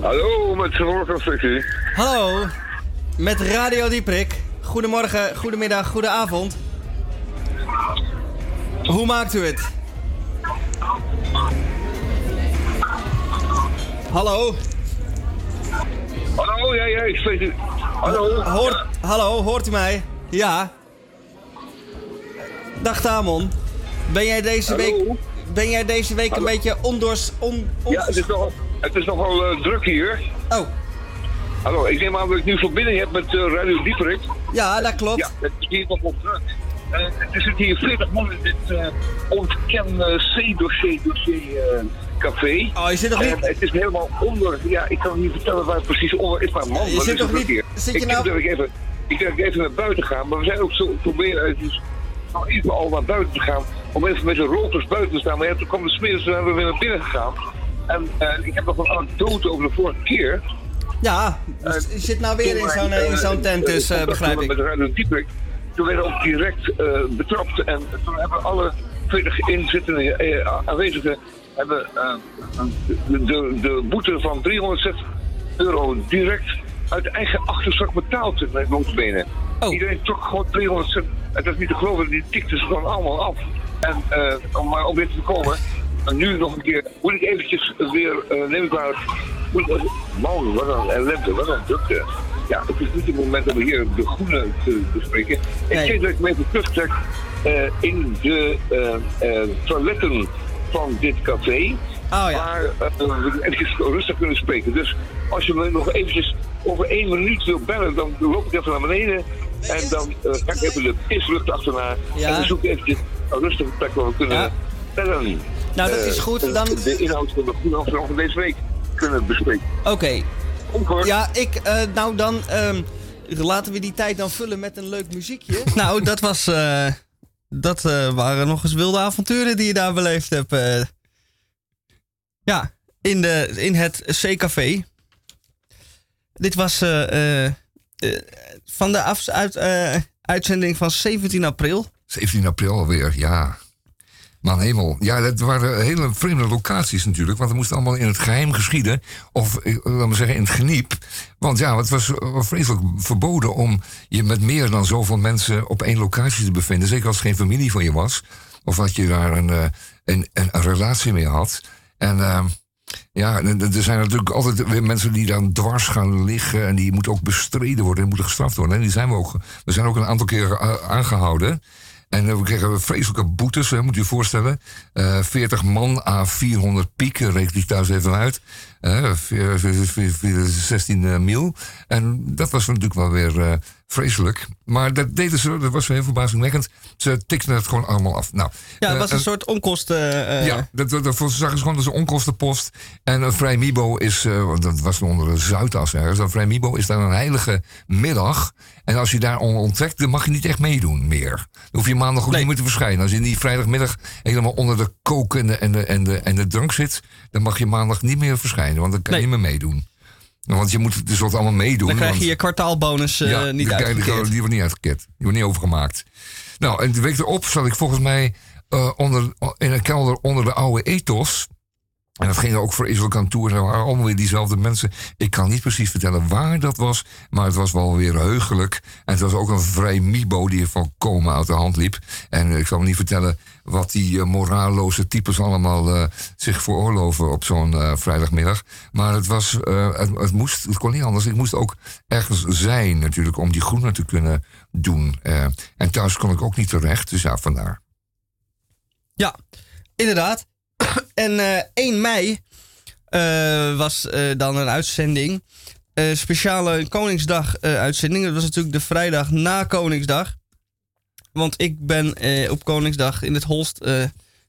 Hallo, met Verworkenstructie. Hallo, met Radio Dieprik. Goedemorgen, goedemiddag, goedenavond. Hoe maakt u het? Hallo? Hallo, ja, ja, ik spreek u. Hallo. Hoort, hallo, hoort u mij? Ja. Dag Tamon. Ben jij deze Hallo? week, ben jij deze week een beetje ondoors... On, on- Ja, het is nogal, het is nogal eh, druk hier. Oh. Hallo, ik neem aan dat ik nu verbinding heb met eh, Radio Dieperik. Ja, dat klopt. Ja, het is hier nogal druk. Eh er zitten hier 40 man in dit uh, ontken eh, C-dossier dossier, eh, café. Oh, je zit nog niet- het is helemaal onder. Ja, ik kan niet vertellen waar het precies onder is, maar man, Je wat zit is toch druk niet- hier. zit je ik nou- denk dat ik even, ik denk dat ik even naar buiten ga, maar we zijn ook zo proberen het is nou even al naar buiten te gaan om even met de rokers buiten te staan. Maar ja, toen kwam de smiddags en zijn we weer naar binnen gegaan. En eh, ik heb nog een anekdote over de vorige keer. Ja, dus je zit nou weer in zo'n in zo'n tent dus, eh, begrijp ik. Met Radio Dieperik. Toen werden we ook direct eh, betrapt. En toen hebben alle 40 inzittende eh, aanwezigen hebben, eh, de, de, de boete van 360 euro direct uit eigen achterzak betaald met noodbenen. Oh. Iedereen trok gewoon 360. Het is niet te geloven, die tikten ze gewoon allemaal af. En eh, om maar om weer te komen, en nu nog een keer, moet ik eventjes weer, eh, neem ik maar, moet ik- man, wat een ellende, wat een drukte. Ja, het is niet het moment om hier de groene te bespreken. Ik Nee. denk dat ik me even terugtrek eh, in de toiletten van dit café. Oh ja. Waar eh, we eventjes rustig kunnen spreken. Dus als je me nog eventjes over één minuut wil bellen, dan loop ik even naar beneden. En dan ga ik even de pislucht achterna. Ja. En dan zoek ik eventjes rustige plek waar we kunnen Ja. bellen. Nou, dat is Eh, goed, dan- De inhoud van de Groene van deze week kunnen bespreken. Oké. Ongehoord. Ja, ik, eh, nou dan, ehm, laten we die tijd dan vullen met een leuk muziekje. nou, dat was, eh, dat eh, waren nog eens wilde avonturen die je daar beleefd hebt. eh. Ja, in, de, in het C-café. Dit was eh, eh, eh, van de af, uit, eh, uitzending van 17 april. 17 april alweer, ja. Man hemel. Ja, dat waren hele vreemde locaties natuurlijk. Want het moest allemaal in het geheim geschieden. Of, eh, laten we zeggen, in het geniep. Want ja, het was eh, vreselijk verboden om je met meer dan zoveel mensen op één locatie te bevinden. Zeker als het geen familie van je was. Of dat je daar een, eh, een, een, relatie mee had. En ja, er zijn natuurlijk altijd weer mensen die dan dwars gaan liggen. En die moeten ook bestreden worden en moeten gestraft worden. En die zijn we ook. We zijn ook een aantal keer eh, aangehouden. En eh, we kregen vreselijke boetes, hè, moet je je voorstellen. Eh 40 man à 400 piek, reken die thuis even uit. Eh, veer- veer- veer- veer- 16 eh, mil. En dat was natuurlijk wel weer eh, vreselijk. Maar dat deden ze, dat was heel verbazingwekkend. Ze tikten het gewoon allemaal af. Nou, Ja, het eh, was een en- soort onkosten... eh, ja, dat, dat, dat zagen ze gewoon als een onkostenpost. En een Vrij Mibo is, eh, want dat was onder de Zuidas ergens. Een Vrij Mibo is dan een heilige middag. En als je daar on- onttrekt, dan mag je niet echt meedoen meer. Dan hoef je maandag ook Nee. niet meer te verschijnen. Als je die vrijdagmiddag helemaal onder de kook en de, en de, en de, en de drank zit, dan mag je maandag niet meer verschijnen. Want dan kan je niet meer meedoen. Want je moet dus wat allemaal meedoen. Dan krijg je je kwartaalbonus ja, niet die, uitgekeerd. die wordt niet uitgekeerd. Die wordt niet overgemaakt. Nou, en de week erop zat ik volgens mij eh, onder, in een kelder onder de oude ethos. En dat ging er ook voor Israël aan toe. Er waren allemaal weer diezelfde mensen. Ik kan niet precies vertellen waar dat was. Maar het was wel weer heugelijk. En het was ook een vrij mibo die van komen uit de hand liep. En eh, ik zal me niet vertellen wat die eh, moraalloze types allemaal eh, zich veroorloven op zo'n eh, vrijdagmiddag. Maar het, was, het, het, moest, het kon niet anders. Ik moest ook ergens zijn natuurlijk om die groene te kunnen doen. En thuis kon ik ook niet terecht. Dus ja, vandaar. Ja, inderdaad. En eh 1 mei was dan een uitzending. Speciale Koningsdag-uitzending. dat was natuurlijk de vrijdag na Koningsdag. Want ik ben eh, op Koningsdag in het holst eh,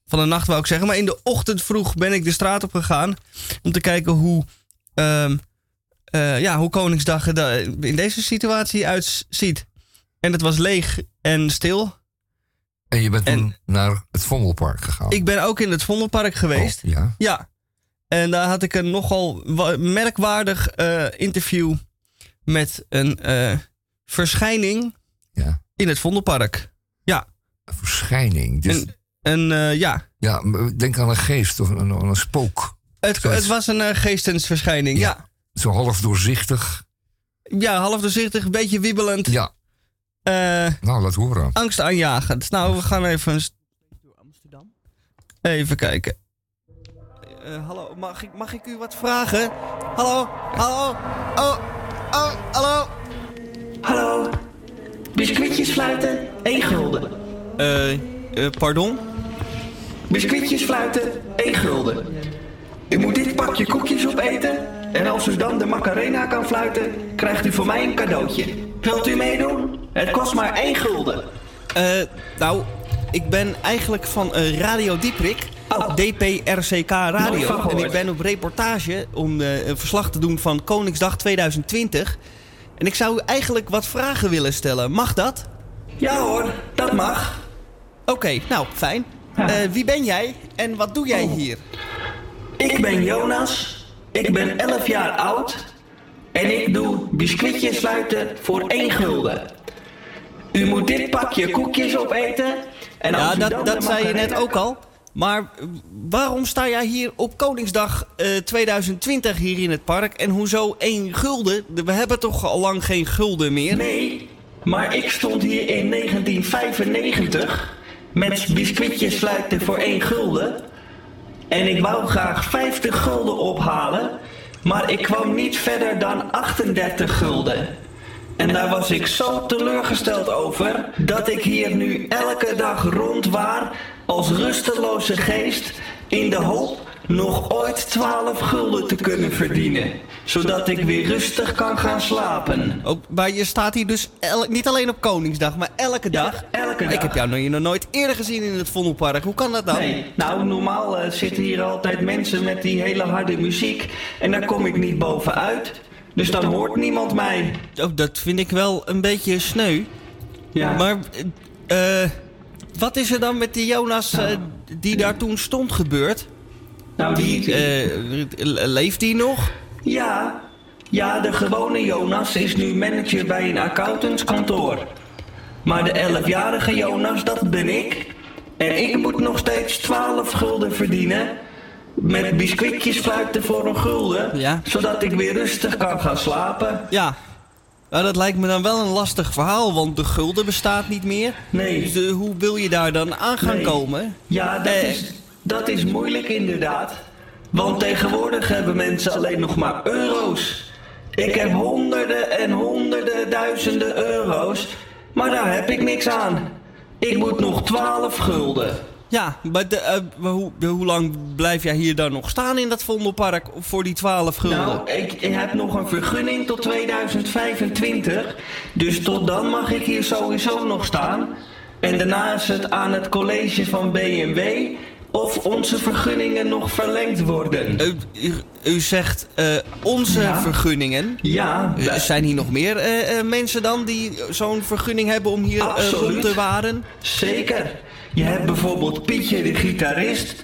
van de nacht, wou ik zeggen. Maar in de ochtend vroeg ben ik de straat op gegaan. Om te kijken hoe, ehm, eh, ja, hoe Koningsdag er in deze situatie uitziet. En het was leeg en stil. En je bent toen En- naar het Vondelpark gegaan. Ik ben ook in het Vondelpark geweest. Oh, ja. Ja. En daar had ik een nogal wa- merkwaardig interview met een verschijning ja. in het Vondelpark. Ja. Een verschijning. Dus, En, en eh, ja, ja, denk aan een geest of een, een, een spook. het, het was een eh, geestensverschijning. Ja. Zo half doorzichtig. ja. half doorzichtig, een beetje wiebelend. Ja, eh, nou, laat horen. angstaanjagend. Nou, we gaan even... een st- Even kijken. Eh, hallo, mag ik, mag ik u wat vragen? Hallo, hallo, oh, oh, hallo. Hallo. Biscuitjes fluiten, 1 gulden. Eh, eh, pardon? Biscuitjes fluiten, 1 gulden. U moet dit pakje koekjes opeten. En als u dan de Macarena kan fluiten, krijgt u van mij een cadeautje. Wilt u meedoen? Het kost maar 1 gulden. Eh, nou, ik ben eigenlijk van eh, Radio Dieprik. Oh. DPRCK Radio. En ik ben op reportage om eh, een verslag te doen van Koningsdag 2020. En ik zou u eigenlijk wat vragen willen stellen. Mag dat? Ja hoor, dat mag. Oké, nou, fijn. Eh, wie ben jij en wat doe jij Oh. hier? Ik ben Jonas. Ik ben 11 jaar oud. En ik doe biscuitjes fluiten voor 1 gulden. U moet dit pakje koekjes opeten. En als Ja, dat, dat zei je net ook al. Maar eh, waarom sta jij hier op Koningsdag eh, 2020 hier in het park? En hoezo één gulden? We hebben toch al lang geen gulden meer? Nee, maar ik stond hier in 1995 met biscuitjes fluiten voor 1 gulden. En ik wou graag 50 gulden ophalen, maar ik kwam niet verder dan 38 gulden. En daar was ik zo teleurgesteld over dat ik hier nu elke dag rondwaar als rusteloze geest in de hoop nog ooit 12 gulden te kunnen verdienen. Zodat ik weer rustig kan gaan slapen. Ook, maar je staat hier dus niet alleen op Koningsdag, maar elke dag. elke dag. Ik heb jou nog, nog nooit eerder gezien in het Vondelpark. Hoe kan dat dan? Nee, nou normaal eh, zitten hier altijd mensen met die hele harde muziek en daar kom ik niet bovenuit. Dus dan hoort niemand mij. Oh, dat vind ik wel een beetje sneu. Ja. Maar eh, eh, wat is er dan met die Jonas eh, die daar toen stond gebeurd? nou, die, Eh, le- leeft die nog? ja, ja, de gewone Jonas is nu manager bij een accountantskantoor. Maar de 11-jarige Jonas, dat ben ik. En ik moet nog steeds 12 gulden verdienen. Met biscuitjes fluiten voor een gulden. Ja. Zodat ik weer rustig kan gaan slapen. Ja. Nou, dat lijkt me dan wel een lastig verhaal, want de gulden bestaat niet meer. Nee. Dus eh, hoe wil je daar dan aan gaan Nee. komen? Ja, dat Eh, is, dat is moeilijk inderdaad. Want tegenwoordig hebben mensen alleen nog maar euro's. Ik heb honderden en honderden duizenden euro's, maar daar heb ik niks aan. Ik moet nog 12 gulden. Ja, maar de, eh, hoe, hoe lang blijf jij hier dan nog staan in dat Vondelpark voor die 12 gulden? Nou, ik, ik heb nog een vergunning tot 2025. Dus tot dan mag ik hier sowieso nog staan. En daarna is het aan het college van BMW of onze vergunningen nog verlengd worden. U, u, u zegt eh, onze Ja. vergunningen. Ja, Eh, zijn hier nog meer mensen dan die zo'n vergunning hebben om hier rond te waren? zeker. Je hebt bijvoorbeeld Pietje de gitarist,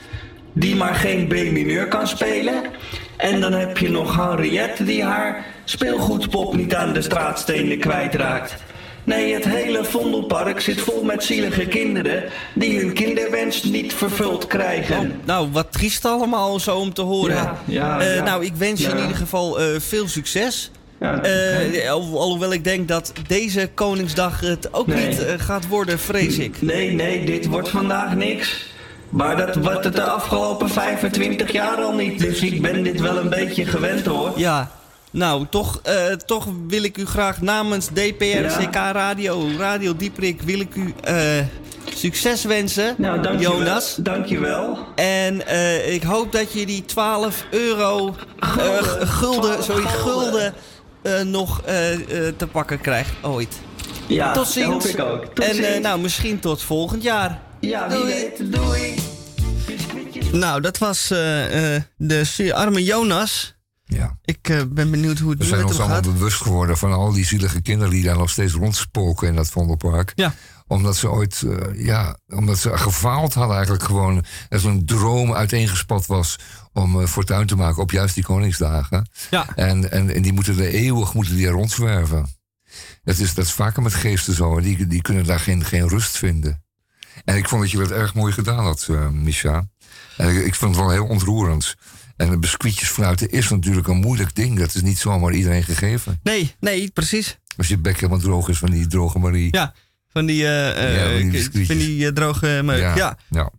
die maar geen B-mineur kan spelen. En dan heb je nog Henriette die haar speelgoedpop niet aan de straatstenen kwijtraakt. Nee, het hele Vondelpark zit vol met zielige kinderen die hun kinderwens niet vervuld krijgen. Nou, wat triest allemaal zo om te horen. Ja, ja, Eh, ja. Nou, ik wens je in ieder geval eh, veel succes. Ja, Eh, al- alhoewel ik denk dat deze Koningsdag het ook Nee. niet eh, gaat worden, vrees ik. Nee, nee, dit wordt vandaag niks. Maar dat wordt het de afgelopen 25 jaar al niet. Dus ik ben dit wel een beetje gewend hoor. Ja, nou, toch, eh, toch wil ik u graag namens DPRCK Radio, Radio Dieprik, wil ik u succes wensen, Nou, dankjewel. Jonas. Dankjewel. En ik hoop dat je die 12 euro Gulden. gulden, 12 sorry, gulden. Eh, nog eh, eh, te pakken krijgt ooit. Ja, tot dat ziens. hoop ik ook. Tot en eh, ziens. nou, misschien tot volgend jaar. ja, wie doei. weet. Doei. Nou, dat was eh, eh, de zeer arme Jonas. Ja. Ik eh, ben benieuwd hoe het We nu zijn met ons allemaal gaat. bewust geworden van al die zielige kinderen die daar nog steeds rondspoken in dat Vondelpark. Ja. Omdat ze ooit, eh, ja, omdat ze gefaald hadden eigenlijk gewoon. Er een droom uiteengespat was om eh, fortuin te maken op juist die Koningsdagen. Ja. En, en, en die moeten er eeuwig moeten die er rondzwerven. Dat is, dat is vaker met geesten zo. Die, die kunnen daar geen, geen rust vinden. En ik vond dat je dat erg mooi gedaan had, eh Misha. En ik, ik vond het wel heel ontroerend. En de biscuitjes fluiten is natuurlijk een moeilijk ding. Dat is niet zomaar iedereen gegeven. Nee, nee, precies. Als je bek helemaal droog is van die droge Marie. Ja, van die, eh, eh, van die van die eh, droge meuk. Ja. ja.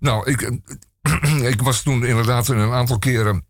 Nou, ik, ik was toen inderdaad een aantal keren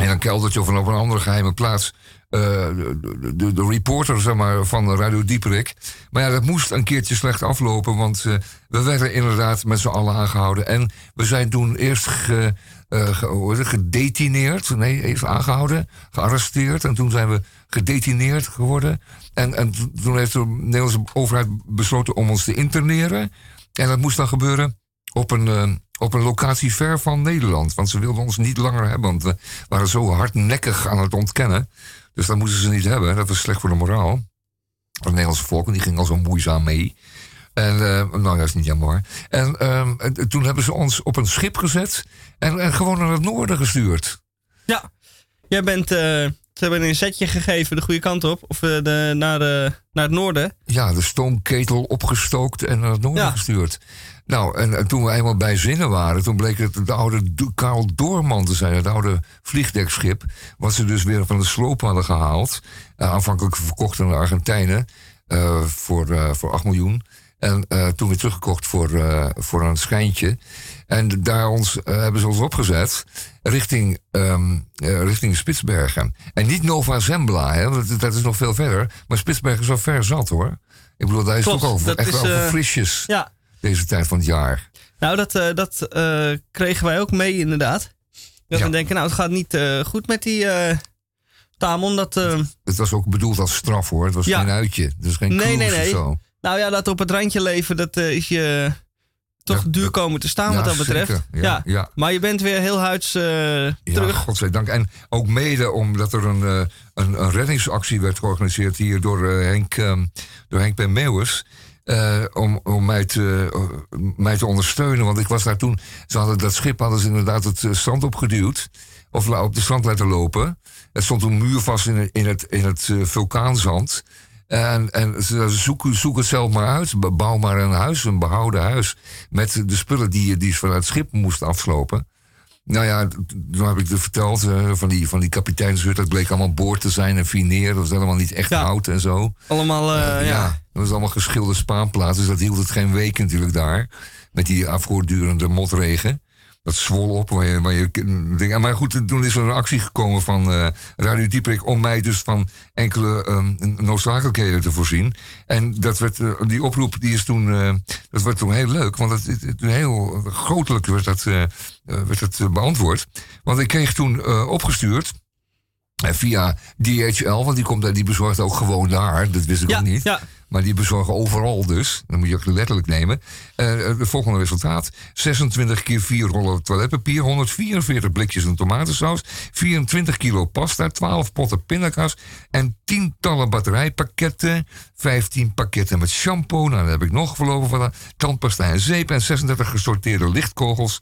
in een keldertje of op een andere geheime plaats. de, de, de reporter zeg maar, van Radio Dieperik. Maar ja, dat moest een keertje slecht aflopen. Want we werden inderdaad met z'n allen aangehouden. En we zijn toen eerst ge, het, gedetineerd. Nee, eerst aangehouden, gearresteerd. En toen zijn we gedetineerd geworden. En, en toen heeft de Nederlandse overheid besloten om ons te interneren. En dat moest dan gebeuren op een, eh, op een locatie ver van Nederland. Want ze wilden ons niet langer hebben. Want we waren zo hardnekkig aan het ontkennen. Dus dat moesten ze niet hebben. Dat was slecht voor de moraal. Het Nederlandse volk. Die ging al zo moeizaam mee. En, eh, nou, dat is niet jammer. hoor. En ehm, en toen hebben ze ons op een schip gezet. En, en gewoon naar het noorden gestuurd. Ja. Jij bent, eh, ze hebben een setje gegeven de goede kant op. Of eh, de, naar, de, naar het noorden. Ja, de stoomketel opgestookt en naar het noorden Ja. gestuurd. Nou, en, en toen we eenmaal bij zinnen waren, toen bleek het de oude Karl Doorman te zijn, het oude vliegdekschip, wat ze dus weer van de sloop hadden gehaald. Eh, aanvankelijk verkocht aan de Argentijnen voor, voor 8 miljoen. En eh, toen weer teruggekocht voor, eh, voor een schijntje. En daar ons, eh, hebben ze ons opgezet richting, ehm, eh, richting Spitsbergen. En niet Nova Zembla, hè, dat is nog veel verder. Maar Spitsbergen is wel ver zat hoor. Ik bedoel, daar is Klopt, het ook over, echt is, wel over frisjes Ja. deze tijd van het jaar. Nou, dat, dat kregen wij ook mee inderdaad. Dat Ja. we denken, nou, het gaat niet goed met die Tamon. Dat, eh, Het was ook bedoeld als straf hoor. Het was Ja. geen uitje. Het was geen Nee, nee, nee. of zo. Nou ja, dat op het randje leven, dat eh, is je toch Ja, duur komen te staan Ja, wat dat betreft. zeker. Ja, ja. Maar je bent weer heel huids eh, Ja, terug. godzijdank. En ook mede omdat er een, eh, een, een reddingsactie werd georganiseerd hier door eh, Henk, ehm, door Henk Ben Meeuwers. eh, om om mij, te, eh, mij te ondersteunen. Want ik was daar toen. Ze hadden dat schip hadden ze inderdaad het eh, strand opgeduwd. Of op de strand laten lopen. Het stond een muur vast in, het- in het, in het eh, vulkaanzand. En, en ze zoek, zoek het zelf maar uit. Bouw maar een huis, een behouden huis. Met de spullen die je die ze vanuit het schip moest afslopen. Nou ja, toen heb ik het verteld eh, van die, van die kapiteinshut. Dat bleek allemaal boord te zijn en fineer. Dat was helemaal niet echt Ja. hout en zo. Allemaal, eh, ja. ja. dat was allemaal geschilderde spaanplaats. Dus dat hield het geen week natuurlijk daar. Met die afvoordurende motregen. Dat zwol op. Waar je, waar je, ding- maar goed, toen is er een actie gekomen van eh, Radio Dieprik... om mij dus van enkele ehm, noodzakelijkheden te voorzien. En dat werd, eh, die oproep die is toen, eh, dat werd toen heel leuk. Want het, het, het- heel grotelijk werd dat, werd dat beantwoord. Want ik kreeg toen opgestuurd... Via DHL, want die, komt, daar- die bezorgt ook gewoon daar. Dat wist ik Ja, ook niet. ja. Maar die bezorgen overal dus. Dan moet je ook letterlijk nemen. Eh het volgende resultaat. 26 keer 4 rollen toiletpapier. 144 blikjes een tomatensaus. 24 kilo pasta. 12 potten pindakaas. En tientallen batterijpakketten. 15 pakketten met shampoo. Nou, daar heb ik nog verlopen van. Tandpasta en zeep. En 36 gesorteerde lichtkogels.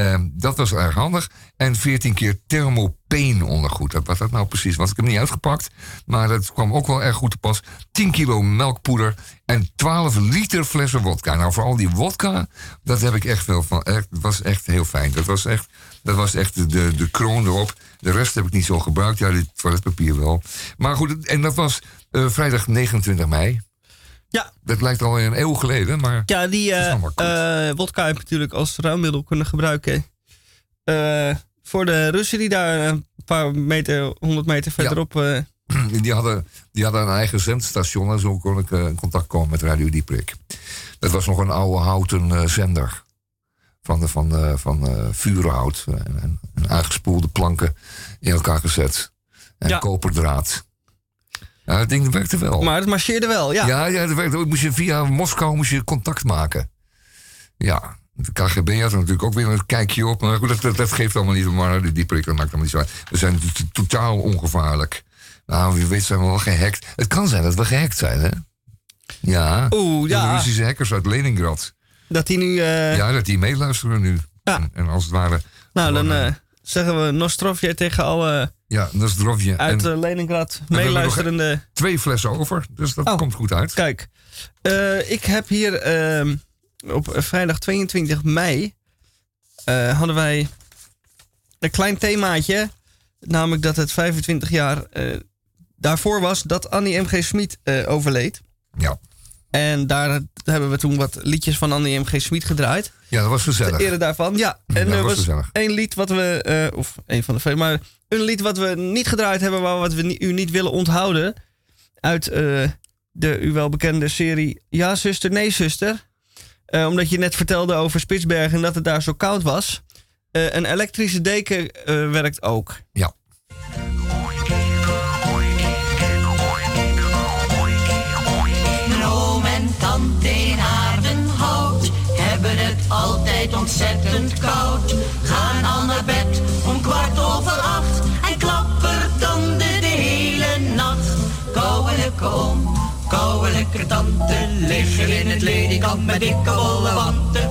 Ehm, dat was erg handig. En 14 keer thermopeen ondergoed. Wat dat nou precies was, ik heb hem niet uitgepakt. Maar dat kwam ook wel erg goed te pas. 10 kilo melkpoeder en 12 liter flessen wodka. Nou, vooral die wodka, dat heb ik echt veel van. Dat was echt heel fijn. Dat was echt, dat was echt de, de, de kroon erop. De rest heb ik niet zo gebruikt. Ja, dit toiletpapier wel. Maar goed, en dat was eh, vrijdag 29 mei. Ja. Dat lijkt alweer een eeuw geleden, maar... Ja, die eh, wodka heb je natuurlijk als ruimmiddel kunnen gebruiken. Eh, voor de Russen die daar een paar meter, 100 meter verderop. eh, Die hadden, die hadden een eigen zendstation en zo kon ik in contact komen met Radio Dieprik. Dat was nog een oude houten zender. Van, de, van, van vuurhout. En, en, en aangespoelde planken in elkaar gezet. En Ja. koperdraad. Ja, dat ding werkte wel. maar het marcheerde wel, ja. ja, ja, dat werkte. ook. Moest je, via Moskou moest je contact maken. Ja, de KGB had er natuurlijk ook weer een kijkje op. Maar goed, dat, dat, dat geeft allemaal niet. Maar de Dieprik, dat maakt allemaal niet zo. We zijn totaal ongevaarlijk. Nou, wie weet zijn we wel gehackt. Het kan zijn dat we gehackt zijn, hè? Ja. Oeh, Door de ja. Russische hackers uit Leningrad. Dat die nu. eh, Ja, dat die meeluisteren nu. Ja. En, en als het ware... nou, dan gewoon, eh, zeggen we Nostrovje tegen alle Ja, drofje. uit En eh, Leningrad meeluisterende. twee flessen over, dus dat Oh. komt goed uit. Kijk, eh, ik heb hier ehm, op vrijdag 22 mei eh, hadden wij een klein themaatje. Namelijk dat het 25 jaar daarvoor was dat Annie M.G. Smit overleed. Ja. En daar hebben we toen wat liedjes van Annie M.G. Smit gedraaid. ja, dat was Ter gezellig. ere daarvan, ja. En dat er was één lied wat we, eh, of een van de vele, maar een lied wat we niet gedraaid hebben, maar wat we ni- u niet willen onthouden. Uit eh, de u wel bekende serie Ja, zuster, nee, zuster. Eh, omdat je net vertelde over Spitsbergen en dat het daar zo koud was. Een elektrische deken werkt ook. Ja. Ontzettend koud. Gaan al naar bed om kwart over acht en klappertanden de hele nacht. Kouwelijke oom, kouwelijke tante liggen in het ledikant met dikke wollen wanten.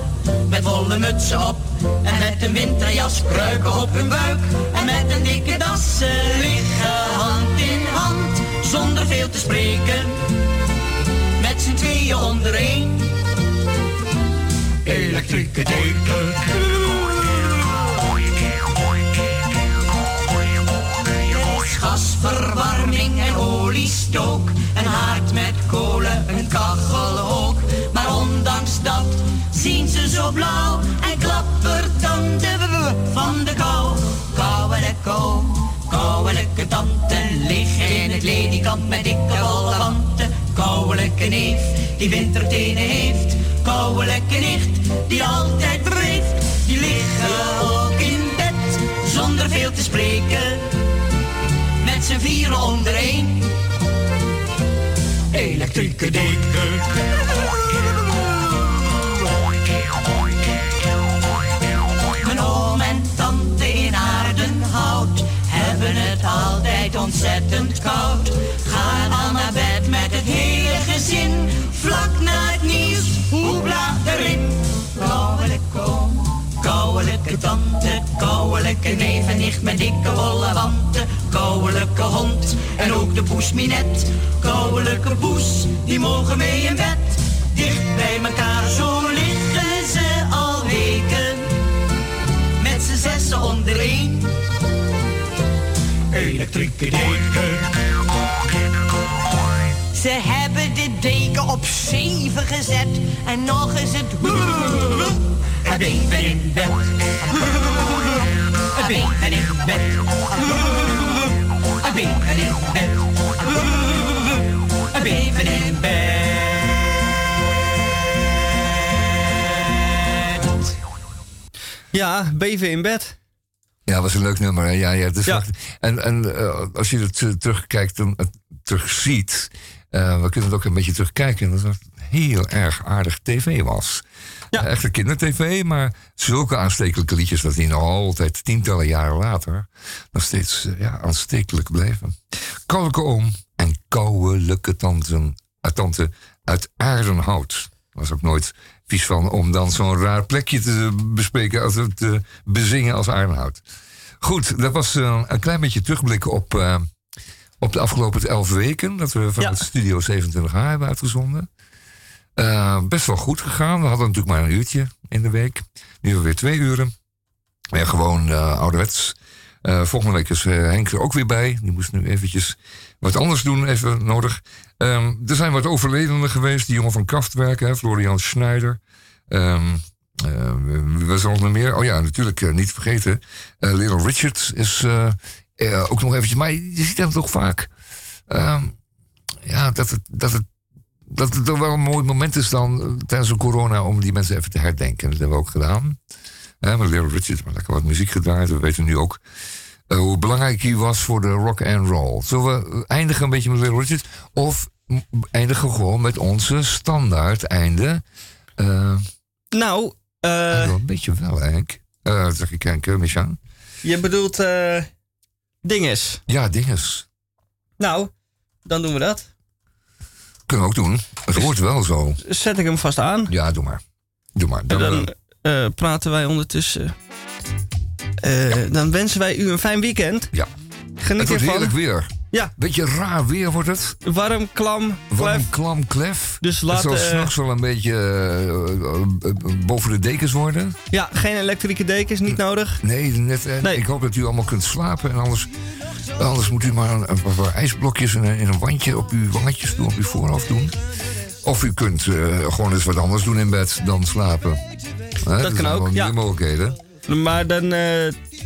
Met wollen mutsen op en met een winterjas kruiken op hun buik. En met een dikke das liggen hand in hand zonder veel te spreken met z'n tweeën onder één. Elektrieke deken. Er gasverwarming en oliestook. Een haard met kolen, een kachel ook. Maar ondanks dat zien ze zo blauw en klappertanden van de kou. Kouwelijke oom, kouwelijke tante liggen in het ledikant met dikke wollen wanten. Kouwelijke neef die wintertenen heeft. Kouwelijke nicht die altijd breekt. Die liggen ook in bed zonder veel te spreken. Met z'n vieren onder één. Elektrieke deken. Mijn oom en tante in Aardenhout hebben het altijd ontzettend koud. Gaan al naar bed met het hele gezin, tante, kouwelijke neef en nicht met dikke wollen wanten. Kouwelijke hond en ook de poes Minet. Kouwelijke poes, die mogen mee in bed. Dicht bij elkaar, zo liggen ze al weken met z'n zessen onder één. Elektrieke deken. Ze hebben de deken op zeven gezet en nog is het een baby in bed. Een baby in bed. Baby in bed. In bed. Ja, beven in bed. Ja, was een leuk nummer. hè? Ja, ja, het is Ja. echt- En, en eh, als je het eh, terugkijkt en het terugziet, eh we kunnen het ook een beetje terugkijken, dat het heel erg aardig tv was. Ja. Echt een kindertv, maar zulke aanstekelijke liedjes dat die nog altijd tientallen jaren later nog steeds eh, ja, aanstekelijk bleven. Kouwelijke oom en kouwelijke tante, uh, tante uit aardenhout. Was ook nooit vies van om dan zo'n raar plekje te bespreken als het te bezingen als aardenhout. Goed, dat was eh, een klein beetje terugblikken op, eh, op de afgelopen elf weken. Dat we van Ja. het Studio 27H hebben uitgezonden. Eh, best wel goed gegaan. We hadden natuurlijk maar een uurtje in de week. Nu we weer twee uren. Ja, gewoon eh, ouderwets. Eh, volgende week is Henk er ook weer bij. Die moest nu eventjes wat anders doen, even nodig. Ehm, er zijn wat overledenen geweest. Die jongen van Kraftwerk, hè, Florian Schneider. Eh, wie was er nog meer? Oh ja, natuurlijk niet vergeten. Little Richard is ook nog eventjes... Maar je ziet hem toch vaak... ehm, ja, dat het, dat het dat het toch wel een mooi moment is dan eh, tijdens de corona om die mensen even te herdenken. Dat hebben we ook gedaan. Met Little Richard, maar lekker wat muziek gedraaid. We weten nu ook eh, hoe belangrijk hij was voor de rock and roll. Zullen we eindigen een beetje met Little Richard? Of eindigen gewoon met onze standaard einde? Eh, Nou, eh, een beetje wel, Henk. Eh zeg ik, Henk, uh, Michaan? je bedoelt eh dinges. Ja, dinges. Nou, dan doen we dat. Kunnen we ook doen. Het hoort wel zo. Zet ik hem vast aan. Ja, doe maar. Doe maar. En Dan, eh, eh, praten wij ondertussen. Eh, dan wensen wij u een fijn weekend. ja. Geniet Het wordt ervan. heerlijk weer. Ja, Beetje raar weer wordt het. warm, klam, klef. een klam klef. Dus het laat, zal eh, s'nachts wel een beetje eh, eh, eh, boven de dekens worden. Ja, geen elektrische dekens, niet nodig. Nee, net, Nee. ik hoop dat u allemaal kunt slapen. En anders, anders moet u maar een, een paar ijsblokjes in een, in een wandje op uw wangetjes doen, op uw voorhoofd doen. Of u kunt gewoon eens wat anders doen in bed dan slapen. Hè, kan ook, ja. mogelijkheden. Maar dan,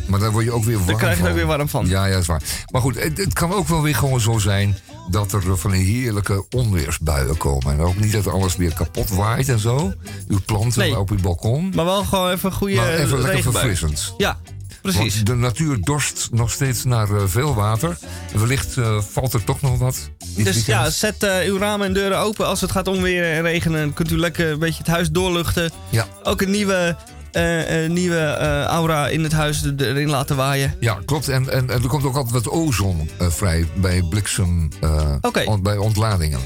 Maar daar word je ook weer warm dan krijg je er van. ook weer warm van. Ja, ja, dat is waar. Maar goed, het, het kan ook wel weer gewoon zo zijn dat er van die heerlijke onweersbuien komen. En ook niet dat alles weer kapot waait en zo. Uw planten Nee. op uw balkon. Maar wel gewoon even een goede Maar even lekker regenbui. verfrissend. Ja, precies. Want de natuur dorst nog steeds naar eh, veel water. En wellicht eh, valt er toch nog wat. Dus weekend. ja, zet eh, uw ramen en deuren open als het gaat onweren en regenen. Dan kunt u lekker een beetje het huis doorluchten. Ja. Ook een nieuwe, eh, eh, nieuwe eh, aura in het huis er- erin laten waaien. Ja, klopt. En, en, en er komt ook altijd wat ozon vrij bij bliksem, ont- bij ontladingen.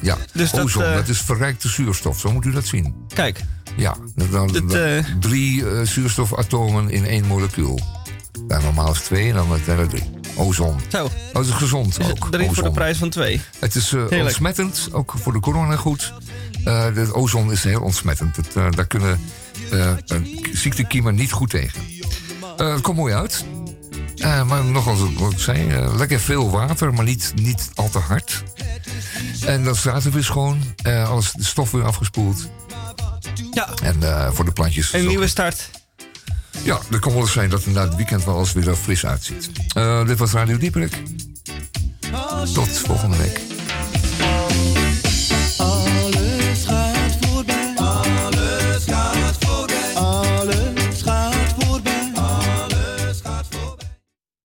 Ja, Dus dat, ozon, dat is verrijkte zuurstof. Zo moet u dat zien. Kijk, Ja, dan, dan- Dit, dan- drie zuurstofatomen in één molecuul. Ja, normaal is twee en dan zijn er drie. Ozon. zo. Oh, dat is gezond Is ook. drie voor de prijs van twee. Het is ontsmettend, ook voor de corona goed. De ozon is heel ontsmettend. Het, daar kunnen ziektekiemen niet goed tegen. Eh, het komt mooi uit. Eh, maar nogals wat ik zei, eh, lekker veel water, maar niet, niet al te hard. En dan staat er weer schoon. eh, alles de stof weer afgespoeld. Ja, En eh, voor de plantjes. een nieuwe start. Ja, dat kan wel eens zijn dat het na het weekend wel eens weer er fris uitziet. Eh, dit was Radio Dieperik. Tot volgende week.